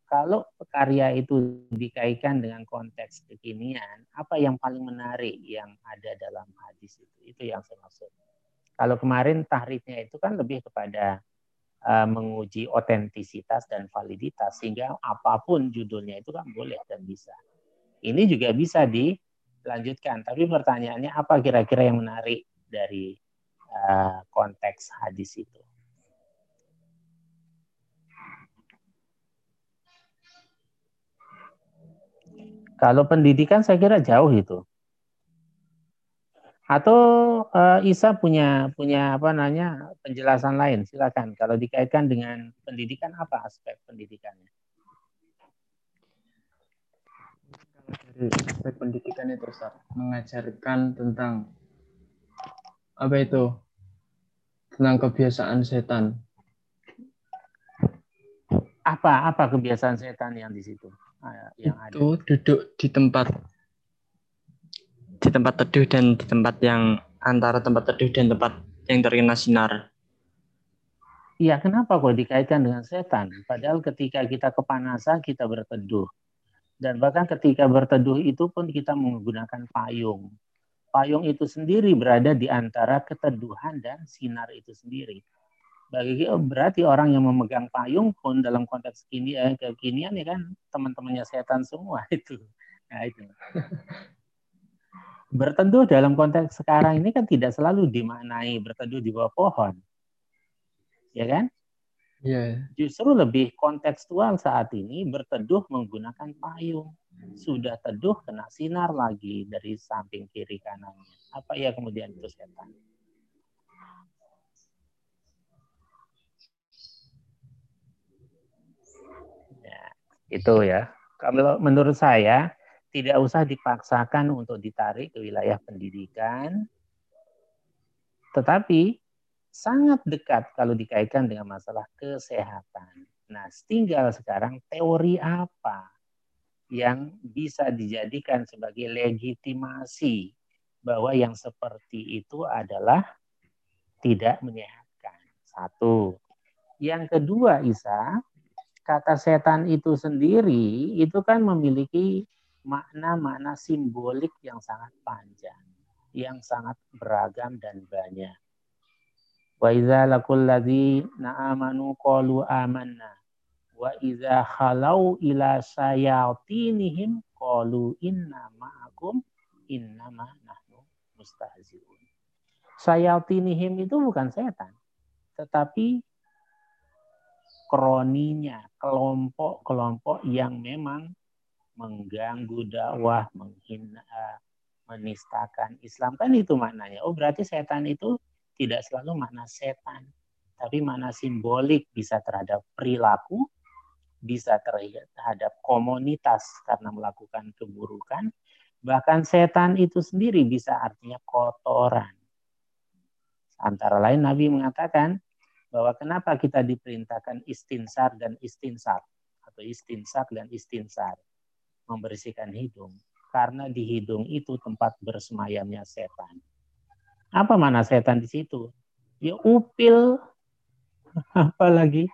kalau karya itu dikaitkan dengan konteks kekinian, apa yang paling menarik yang ada dalam hadis itu? Itu yang saya maksud. Kalau kemarin tahrifnya itu kan lebih kepada uh, menguji otentisitas dan validitas sehingga apa pun judulnya itu kan boleh dan bisa. Ini juga bisa di lanjutkan. Tapi pertanyaannya apa kira-kira yang menarik dari uh, konteks hadis itu? Kalau pendidikan saya kira jauh itu. Atau uh, Isa punya punya apa namanya penjelasan lain, silakan. Kalau dikaitkan dengan pendidikan apa aspek pendidikannya? dari aspek pendidikan itu Ustaz, mengajarkan tentang apa itu? Tentang kebiasaan setan. Apa apa kebiasaan setan yang di situ? Ah, yang itu ada? duduk di tempat di tempat teduh dan di tempat yang antara tempat teduh dan tempat yang terkena sinar. Iya, kenapa kok dikaitkan dengan setan? Padahal ketika kita kepanasan kita berteduh. Dan bahkan ketika berteduh itu pun kita menggunakan payung. Payung itu sendiri berada di antara keteduhan dan sinar itu sendiri. Bagi berarti orang yang memegang payung pun dalam konteks kini eh, kekinian ya kan teman-temannya setan semua itu. Nah, itu. Berteduh dalam konteks sekarang ini kan tidak selalu dimaknai berteduh di bawah pohon. Ya kan? Yeah. Justru lebih kontekstual saat ini berteduh menggunakan payung. Sudah teduh kena sinar lagi dari samping kiri kanannya. Apa ya kemudian itu setan? Ya, itu ya. Kalau menurut saya tidak usah dipaksakan untuk ditarik ke wilayah pendidikan, tetapi sangat dekat kalau dikaitkan dengan masalah kesehatan. Nah, tinggal sekarang teori apa yang bisa dijadikan sebagai legitimasi bahwa yang seperti itu adalah tidak menyehatkan. Satu. Yang kedua, Isa, kata setan itu sendiri itu kan memiliki makna-makna simbolik yang sangat panjang, yang sangat beragam dan banyak. Wa idza laqul ladzina amanu qalu amanna. Wa idza khalau ila sayatinihim qalu inna ma'akum innama nahnu mustahzi'un. Sayatinihim itu bukan setan, tetapi kroninya, kelompok-kelompok yang memang mengganggu dakwah, menghina, menistakan Islam kan itu maknanya. Oh berarti setan itu tidak selalu makna setan, tapi makna simbolik bisa terhadap perilaku, bisa terhadap komunitas karena melakukan keburukan, bahkan setan itu sendiri bisa artinya kotoran. Antara lain Nabi mengatakan bahwa kenapa kita diperintahkan istinsar dan istinsar atau istinsak dan istinsar membersihkan hidung karena di hidung itu tempat bersemayamnya setan. Apa mana setan di situ? Ya upil. Apalagi?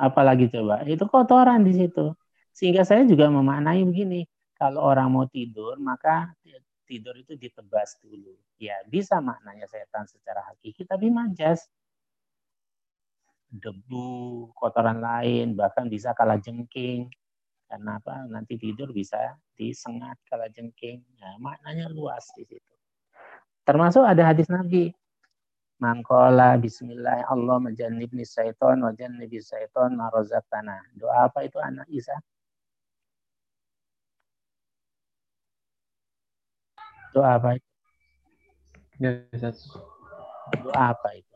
Apalagi coba? Itu kotoran di situ. Sehingga saya juga memaknai begini. Kalau orang mau tidur, maka tidur itu ditebas dulu. Ya, bisa maknanya setan secara hakiki, tapi majas. Debu, kotoran lain, bahkan bisa kalah jengking. Karena apa? Nanti tidur bisa disengat kalah jengking. Nah, maknanya luas di situ. Termasuk ada hadis Nabi. Mangkola bismillah Allah majannibni syaiton wa jannibi syaiton ma tanah. Doa apa itu anak Isa? Doa apa itu? Ya, Doa apa itu?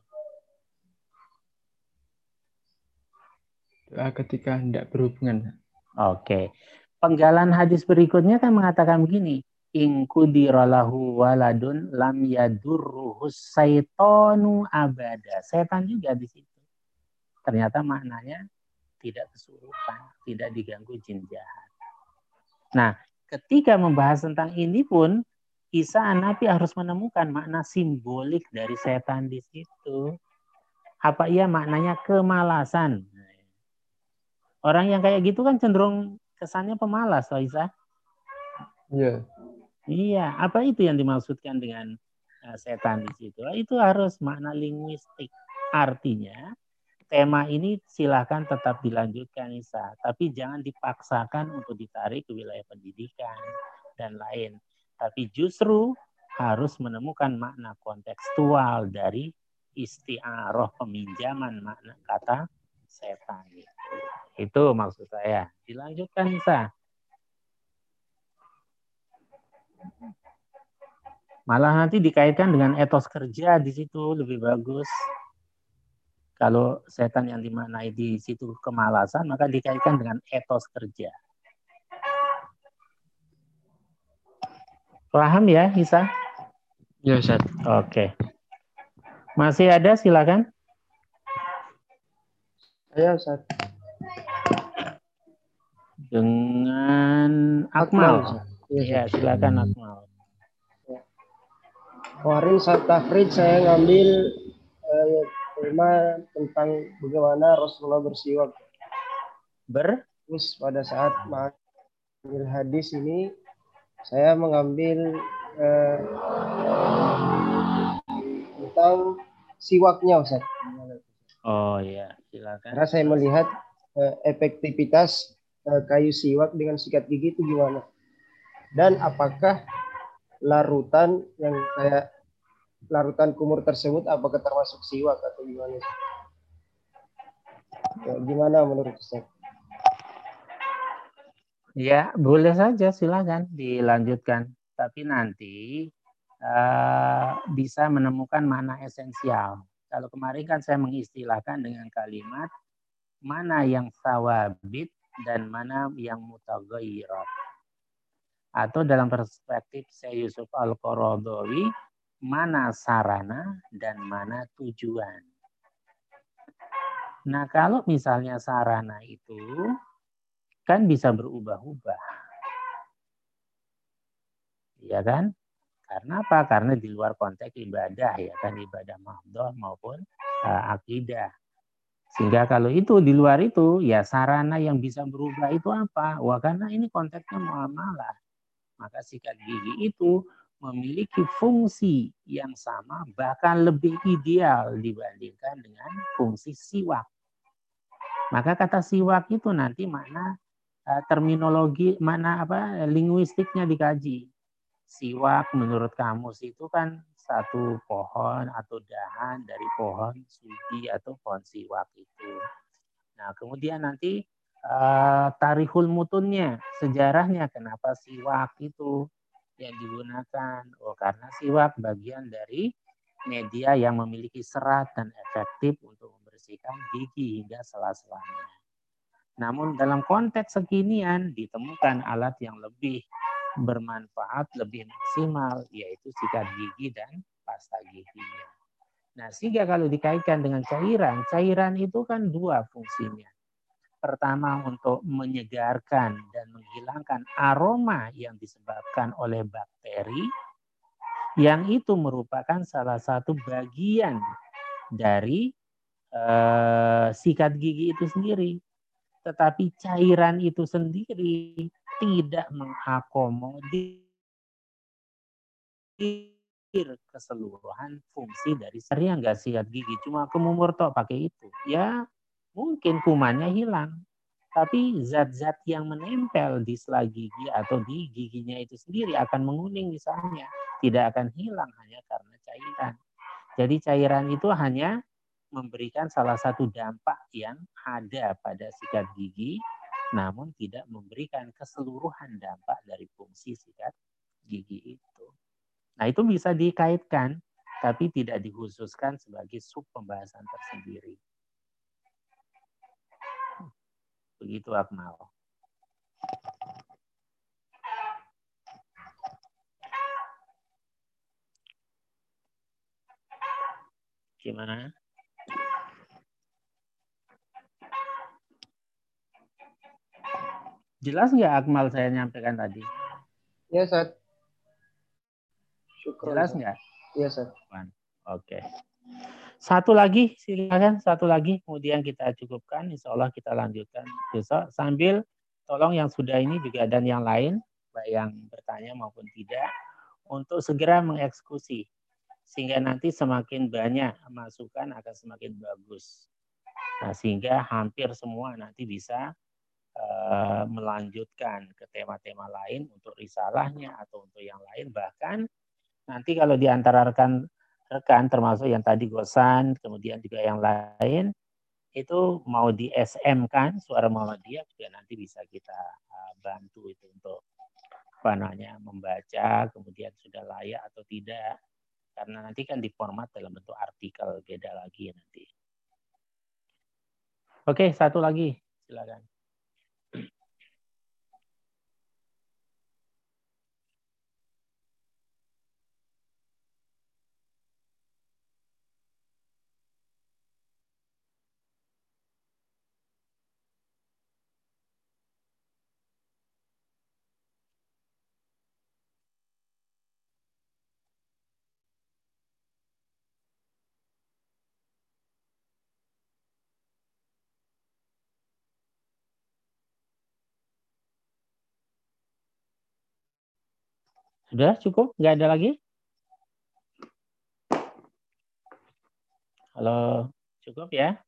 Doa ketika hendak berhubungan. Oke. Penggalan hadis berikutnya kan mengatakan begini. In kudirolahu waladun lam yadurruhus saitonu abada. Setan juga di situ. Ternyata maknanya tidak kesurupan, tidak diganggu jin jahat. Nah, ketika membahas tentang ini pun Isa Nabi harus menemukan makna simbolik dari setan di situ. Apa iya maknanya kemalasan? Orang yang kayak gitu kan cenderung kesannya pemalas, loh Isa. Iya. Iya, apa itu yang dimaksudkan dengan uh, setan di situ? Itu harus makna linguistik. Artinya, tema ini silakan tetap dilanjutkan Isa, tapi jangan dipaksakan untuk ditarik ke wilayah pendidikan dan lain tapi justru harus menemukan makna kontekstual dari istiaroh peminjaman makna kata setan itu. Itu maksud saya. Dilanjutkan Nisa. Malah nanti dikaitkan dengan etos kerja di situ lebih bagus. Kalau setan yang dimaknai di situ kemalasan, maka dikaitkan dengan etos kerja. Paham ya, Isa? Ya, Ustaz. Oke. Masih ada, silakan. Saya, Ustaz. Dengan Akmal. Iya, ya, silakan Akmal. Ya. Kemarin saat tahrid saya ngambil eh, tema tentang bagaimana Rasulullah bersiwak. Ber? Terus pada saat mengambil hadis ini saya mengambil eh, tentang siwaknya Ustaz. Oh iya, silakan. Karena saya melihat eh, efektivitas eh, kayu siwak dengan sikat gigi itu gimana? Dan apakah larutan yang kayak larutan kumur tersebut apakah termasuk siwak atau gimana? Ya, gimana menurut Ustaz? Ya, boleh saja, silakan dilanjutkan. Tapi nanti uh, bisa menemukan mana esensial. Kalau kemarin kan saya mengistilahkan dengan kalimat mana yang sawabit dan mana yang mutagairat. Atau dalam perspektif saya Yusuf Al-Qaradawi, mana sarana dan mana tujuan. Nah, kalau misalnya sarana itu kan bisa berubah-ubah. Ya kan? Karena apa? Karena di luar konteks ibadah ya kan ibadah mahdoh maupun uh, akidah. Sehingga kalau itu di luar itu ya sarana yang bisa berubah itu apa? Wah karena ini konteksnya muamalah. Maka sikat gigi itu memiliki fungsi yang sama bahkan lebih ideal dibandingkan dengan fungsi siwak. Maka kata siwak itu nanti makna Eh, terminologi mana apa linguistiknya dikaji. Siwak menurut kamus itu kan satu pohon atau dahan dari pohon sudi atau pohon siwak itu. Nah, kemudian nanti uh, tarihul mutunnya, sejarahnya kenapa siwak itu yang digunakan. Oh, karena siwak bagian dari media yang memiliki serat dan efektif untuk membersihkan gigi hingga sela-selanya. Namun dalam konteks kekinian ditemukan alat yang lebih bermanfaat, lebih maksimal, yaitu sikat gigi dan pasta giginya. Nah, sehingga kalau dikaitkan dengan cairan, cairan itu kan dua fungsinya. Pertama untuk menyegarkan dan menghilangkan aroma yang disebabkan oleh bakteri, yang itu merupakan salah satu bagian dari eh, sikat gigi itu sendiri tetapi cairan itu sendiri tidak mengakomodir keseluruhan fungsi dari seri yang nggak sikat gigi. Cuma kemumur tok pakai itu. Ya mungkin kumannya hilang. Tapi zat-zat yang menempel di sela gigi atau di giginya itu sendiri akan menguning misalnya. Tidak akan hilang hanya karena cairan. Jadi cairan itu hanya memberikan salah satu dampak yang ada pada sikat gigi namun tidak memberikan keseluruhan dampak dari fungsi sikat gigi itu Nah, itu bisa dikaitkan, tapi tidak dikhususkan sebagai sub pembahasan tersendiri. Begitu Akmal. Gimana? Jelas nggak Akmal saya nyampaikan tadi? Ya, Syukur, Jelas nggak? Iya, Sir. Oke. Satu lagi, silakan. Satu lagi, kemudian kita cukupkan. Insya Allah kita lanjutkan besok. Sambil tolong yang sudah ini juga dan yang lain, baik yang bertanya maupun tidak, untuk segera mengeksekusi. Sehingga nanti semakin banyak masukan akan semakin bagus. Nah, sehingga hampir semua nanti bisa uh, melanjutkan ke tema-tema lain untuk risalahnya atau untuk yang lain. Bahkan Nanti kalau di antara rekan rekan termasuk yang tadi Gosan, kemudian juga yang lain itu mau di SM kan suara Muhammadiyah juga nanti bisa kita uh, bantu itu untuk apa namanya membaca kemudian sudah layak atau tidak karena nanti kan diformat dalam bentuk artikel beda lagi nanti. Oke, satu lagi silakan. Sudah cukup? Nggak ada lagi? Halo, cukup ya?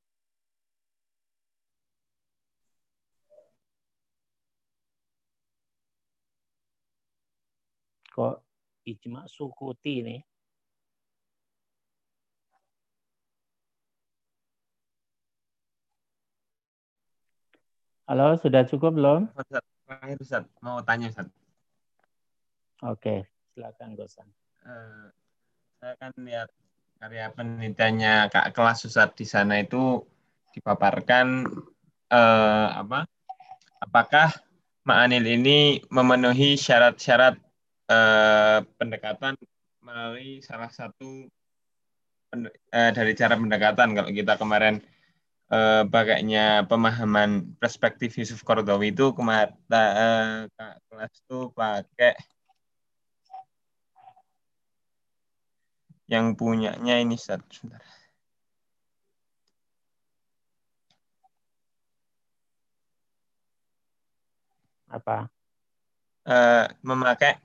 Kok ijma sukuti ini? Halo, sudah cukup belum? Mau tanya, Ustaz. Oke, silakan Gosan. Uh, saya kan lihat karya penelitiannya Kak Kelas Ustaz di sana itu dipaparkan uh, apa? Apakah Ma'anil ini memenuhi syarat-syarat uh, pendekatan melalui salah satu dari cara pendekatan kalau kita kemarin uh, pakainya pemahaman perspektif Yusuf Kordowi itu kemarin Kak Kelas itu pakai yang punyanya ini Ustaz. Sebentar. Apa? Uh, memakai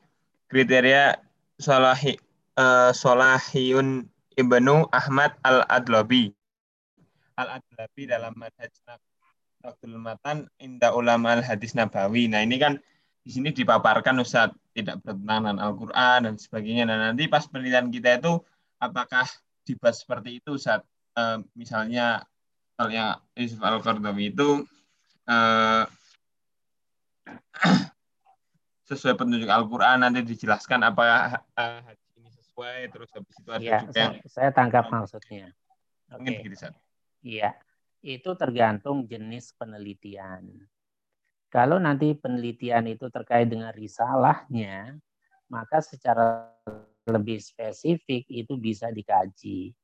kriteria Solahi, uh, Solahiyun Ibnu Ahmad Al-Adlabi. Al-Adlabi dalam manhaj Abdul Matan Inda Ulama Al-Hadis Nabawi. Nah ini kan di sini dipaparkan Ustaz tidak bertentangan Al-Quran dan sebagainya. Nah nanti pas penelitian kita itu apakah dibahas seperti itu saat uh, misalnya yang Yusuf al qardawi itu uh, sesuai petunjuk Al-Quran nanti dijelaskan apakah uh, hadis ini sesuai terus habis itu ada ya, juga saya, saya tangkap maksudnya. Mungkin okay. begitu Iya, itu tergantung jenis penelitian. Kalau nanti penelitian itu terkait dengan risalahnya, maka secara lebih spesifik itu bisa dikaji.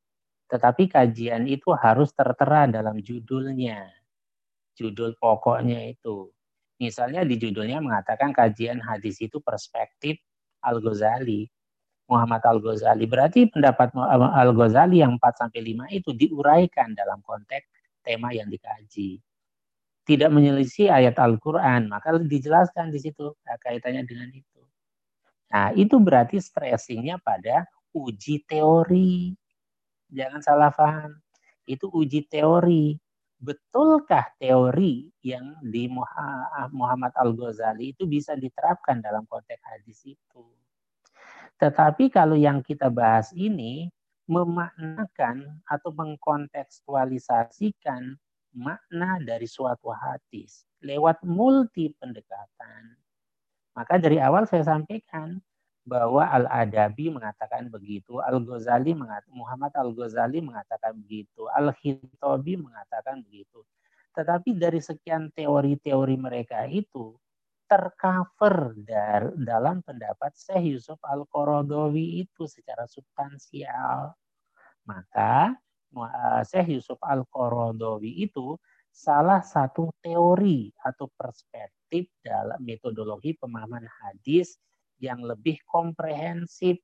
Tetapi kajian itu harus tertera dalam judulnya. Judul pokoknya itu. Misalnya di judulnya mengatakan kajian hadis itu perspektif Al-Ghazali. Muhammad Al-Ghazali. Berarti pendapat Al-Ghazali yang 4 sampai 5 itu diuraikan dalam konteks tema yang dikaji. Tidak menyelisih ayat Al-Qur'an, maka dijelaskan di situ kaitannya dengan itu. Nah, itu berarti stressingnya pada uji teori. Jangan salah paham. Itu uji teori. Betulkah teori yang di Muhammad Al-Ghazali itu bisa diterapkan dalam konteks hadis itu? Tetapi kalau yang kita bahas ini memaknakan atau mengkontekstualisasikan makna dari suatu hadis lewat multi pendekatan. Maka dari awal saya sampaikan bahwa Al-Adabi mengatakan begitu, Al-Ghazali mengatakan, Muhammad Al-Ghazali mengatakan begitu, Al-Khitabi mengatakan begitu. Tetapi dari sekian teori-teori mereka itu tercover dalam pendapat Syekh Yusuf Al-Qaradawi itu secara substansial. Maka Syekh Yusuf Al-Qaradawi itu salah satu teori atau perspektif dalam metodologi pemahaman hadis yang lebih komprehensif.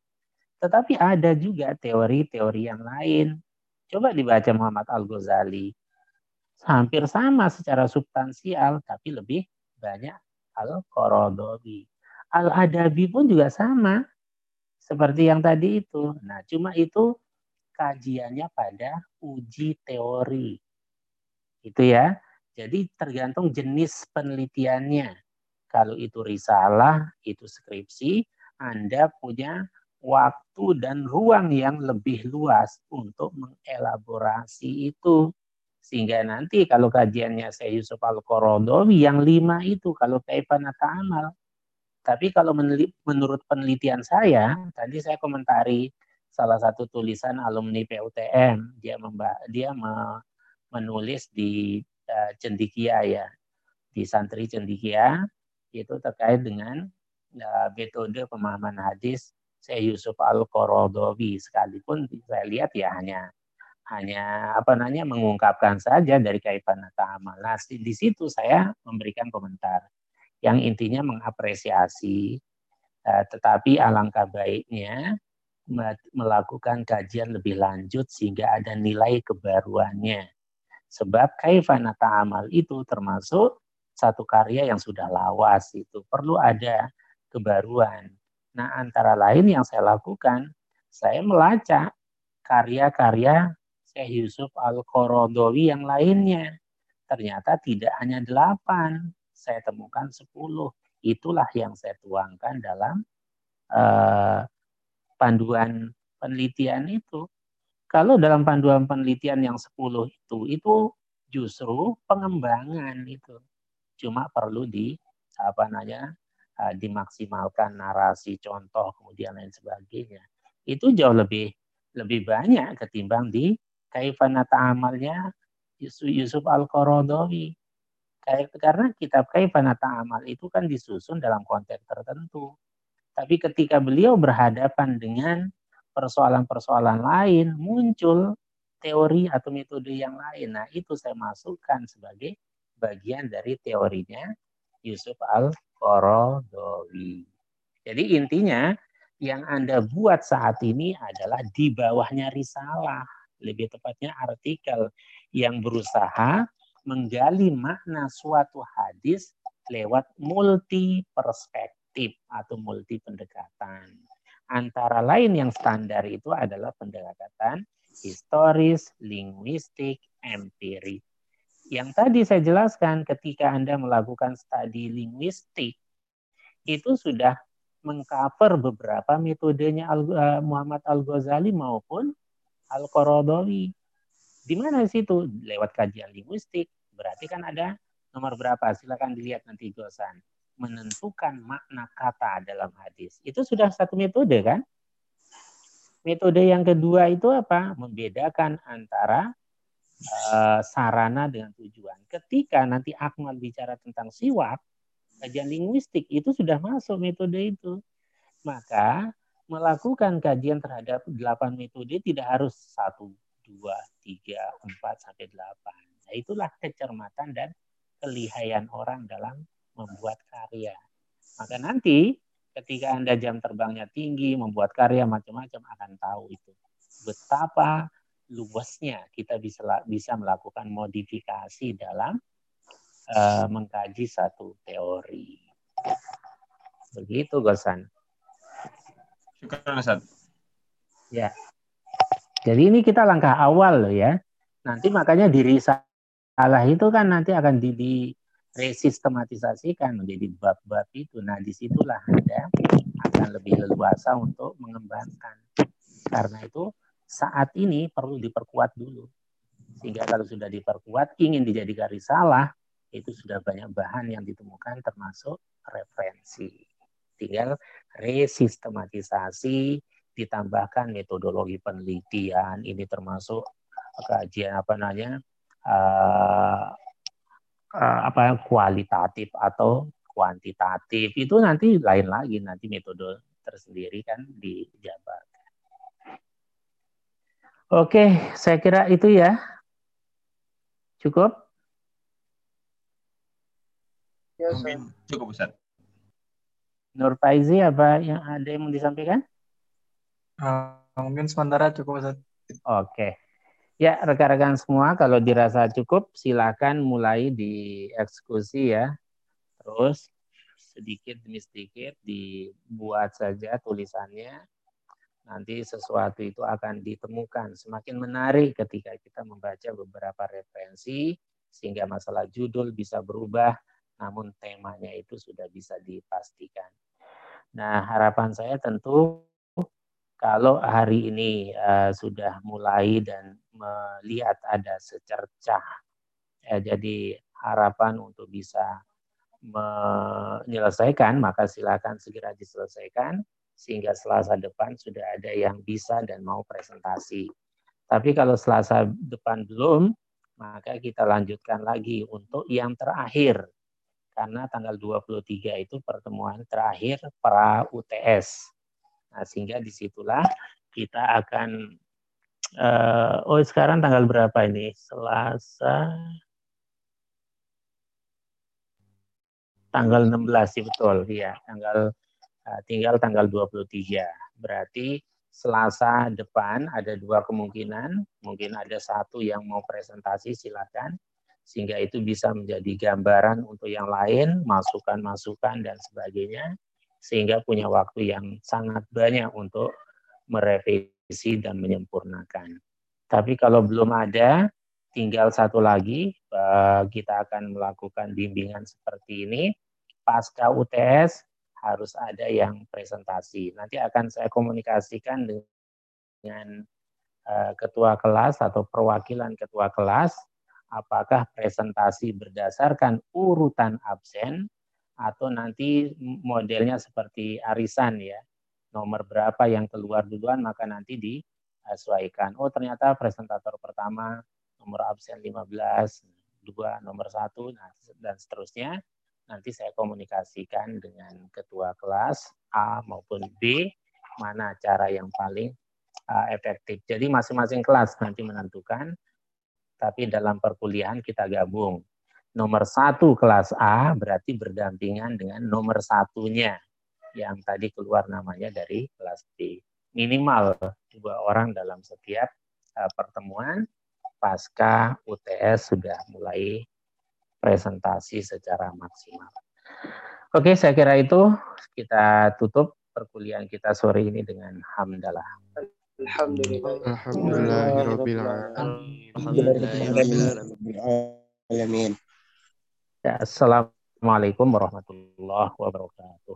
Tetapi ada juga teori-teori yang lain. Coba dibaca Muhammad Al-Ghazali. Hampir sama secara substansial, tapi lebih banyak Al-Qaradowi. Al-Adabi pun juga sama. Seperti yang tadi itu. Nah, cuma itu kajiannya pada uji teori. Itu ya. Jadi tergantung jenis penelitiannya. Kalau itu risalah, itu skripsi, Anda punya waktu dan ruang yang lebih luas untuk mengelaborasi itu. Sehingga nanti kalau kajiannya saya Yusuf Al-Qorodowi yang lima itu kalau kaifan amal. Tapi kalau menurut penelitian saya, tadi saya komentari salah satu tulisan alumni PUTM, dia membah, dia menulis di uh, cendikia ya, di santri cendikia. Itu terkait dengan uh, metode pemahaman hadis saya Yusuf Al Qorodowi sekalipun saya lihat ya hanya hanya apa namanya mengungkapkan saja dari kaitan ta'amal. Nah, di situ saya memberikan komentar yang intinya mengapresiasi uh, tetapi alangkah baiknya melakukan kajian lebih lanjut sehingga ada nilai kebaruannya Sebab kaifana ta'amal itu termasuk satu karya yang sudah lawas itu perlu ada kebaruan. Nah, antara lain yang saya lakukan, saya melacak karya-karya Syekh Yusuf Al-Qorodowi yang lainnya. Ternyata tidak hanya delapan, saya temukan sepuluh. Itulah yang saya tuangkan dalam uh, panduan penelitian itu. Kalau dalam panduan penelitian yang 10 itu, itu justru pengembangan itu. Cuma perlu di apa namanya uh, dimaksimalkan narasi, contoh, kemudian lain sebagainya. Itu jauh lebih lebih banyak ketimbang di kaifanata amalnya Yusuf, Yusuf Al-Qaradawi. Karena kitab kaifanata amal itu kan disusun dalam konteks tertentu. Tapi ketika beliau berhadapan dengan persoalan-persoalan lain muncul teori atau metode yang lain. Nah, itu saya masukkan sebagai bagian dari teorinya Yusuf Al-Qaradowi. Jadi intinya yang Anda buat saat ini adalah di bawahnya risalah, lebih tepatnya artikel yang berusaha menggali makna suatu hadis lewat multi perspektif atau multi pendekatan. Antara lain yang standar itu adalah pendekatan historis, linguistik, empirik. Yang tadi saya jelaskan ketika Anda melakukan studi linguistik, itu sudah mengcover beberapa metodenya eh, Muhammad Al-Ghazali maupun Al-Qaradawi. Di mana situ? Lewat kajian linguistik. Berarti kan ada nomor berapa? Silakan dilihat nanti Gosan menentukan makna kata dalam hadis. Itu sudah satu metode kan? Metode yang kedua itu apa? Membedakan antara uh, sarana dengan tujuan. Ketika nanti Akmal bicara tentang siwak, kajian linguistik itu sudah masuk metode itu. Maka melakukan kajian terhadap delapan metode tidak harus satu, dua, tiga, empat sampai delapan. Nah, itulah kecermatan dan kelihayan orang dalam membuat karya. Maka nanti ketika Anda jam terbangnya tinggi, membuat karya macam-macam akan tahu itu. Betapa luasnya kita bisa bisa melakukan modifikasi dalam uh, mengkaji satu teori. Begitu, Gosan. Ya. Jadi ini kita langkah awal loh ya. Nanti makanya diri salah itu kan nanti akan di, di resistematisasikan menjadi bab-bab itu. Nah, di situlah Anda akan lebih leluasa untuk mengembangkan. Karena itu saat ini perlu diperkuat dulu. Sehingga kalau sudah diperkuat, ingin dijadikan risalah, itu sudah banyak bahan yang ditemukan termasuk referensi. Tinggal resistematisasi, ditambahkan metodologi penelitian, ini termasuk kajian apa namanya, uh, apa kualitatif atau kuantitatif itu nanti lain lagi nanti metode tersendiri kan dijabarkan. Oke, saya kira itu ya. Cukup? Ya, Mungkin cukup Ustaz. Nur Faizi apa yang ada yang mau disampaikan? Uh, mungkin sementara cukup Ustaz. Oke. Ya, rekan-rekan semua kalau dirasa cukup silakan mulai di eksekusi ya. Terus sedikit demi sedikit dibuat saja tulisannya nanti sesuatu itu akan ditemukan. Semakin menarik ketika kita membaca beberapa referensi, sehingga masalah judul bisa berubah, namun temanya itu sudah bisa dipastikan. Nah, harapan saya tentu kalau hari ini uh, sudah mulai dan melihat ada secercah, ya, jadi harapan untuk bisa menyelesaikan, maka silakan segera diselesaikan sehingga Selasa depan sudah ada yang bisa dan mau presentasi. Tapi kalau Selasa depan belum, maka kita lanjutkan lagi untuk yang terakhir. Karena tanggal 23 itu pertemuan terakhir pra UTS. Nah, sehingga di situlah kita akan, uh, oh sekarang tanggal berapa ini? Selasa, tanggal 16 sih betul, ya tanggal Eh, tinggal tanggal 23. Berarti Selasa depan ada dua kemungkinan, mungkin ada satu yang mau presentasi silakan, sehingga itu bisa menjadi gambaran untuk yang lain, masukan-masukan dan sebagainya, sehingga punya waktu yang sangat banyak untuk merevisi dan menyempurnakan. Tapi kalau belum ada, tinggal satu lagi, eh, kita akan melakukan bimbingan seperti ini, pasca UTS, harus ada yang presentasi. Nanti akan saya komunikasikan dengan uh, ketua kelas atau perwakilan ketua kelas apakah presentasi berdasarkan urutan absen atau nanti modelnya seperti arisan ya. Nomor berapa yang keluar duluan maka nanti disesuaikan. Oh ternyata presentator pertama nomor absen 15, dua nomor satu, nah, dan seterusnya nanti saya komunikasikan dengan ketua kelas A maupun B mana cara yang paling uh, efektif. Jadi masing-masing kelas nanti menentukan, tapi dalam perkuliahan kita gabung. Nomor satu kelas A berarti berdampingan dengan nomor satunya yang tadi keluar namanya dari kelas B. Minimal dua orang dalam setiap uh, pertemuan pasca UTS sudah mulai presentasi secara maksimal. Oke, saya kira itu kita tutup perkuliahan kita sore ini dengan hamdalah. Alhamdulillah. Alhamdulillah. Ya, Assalamualaikum warahmatullahi wabarakatuh.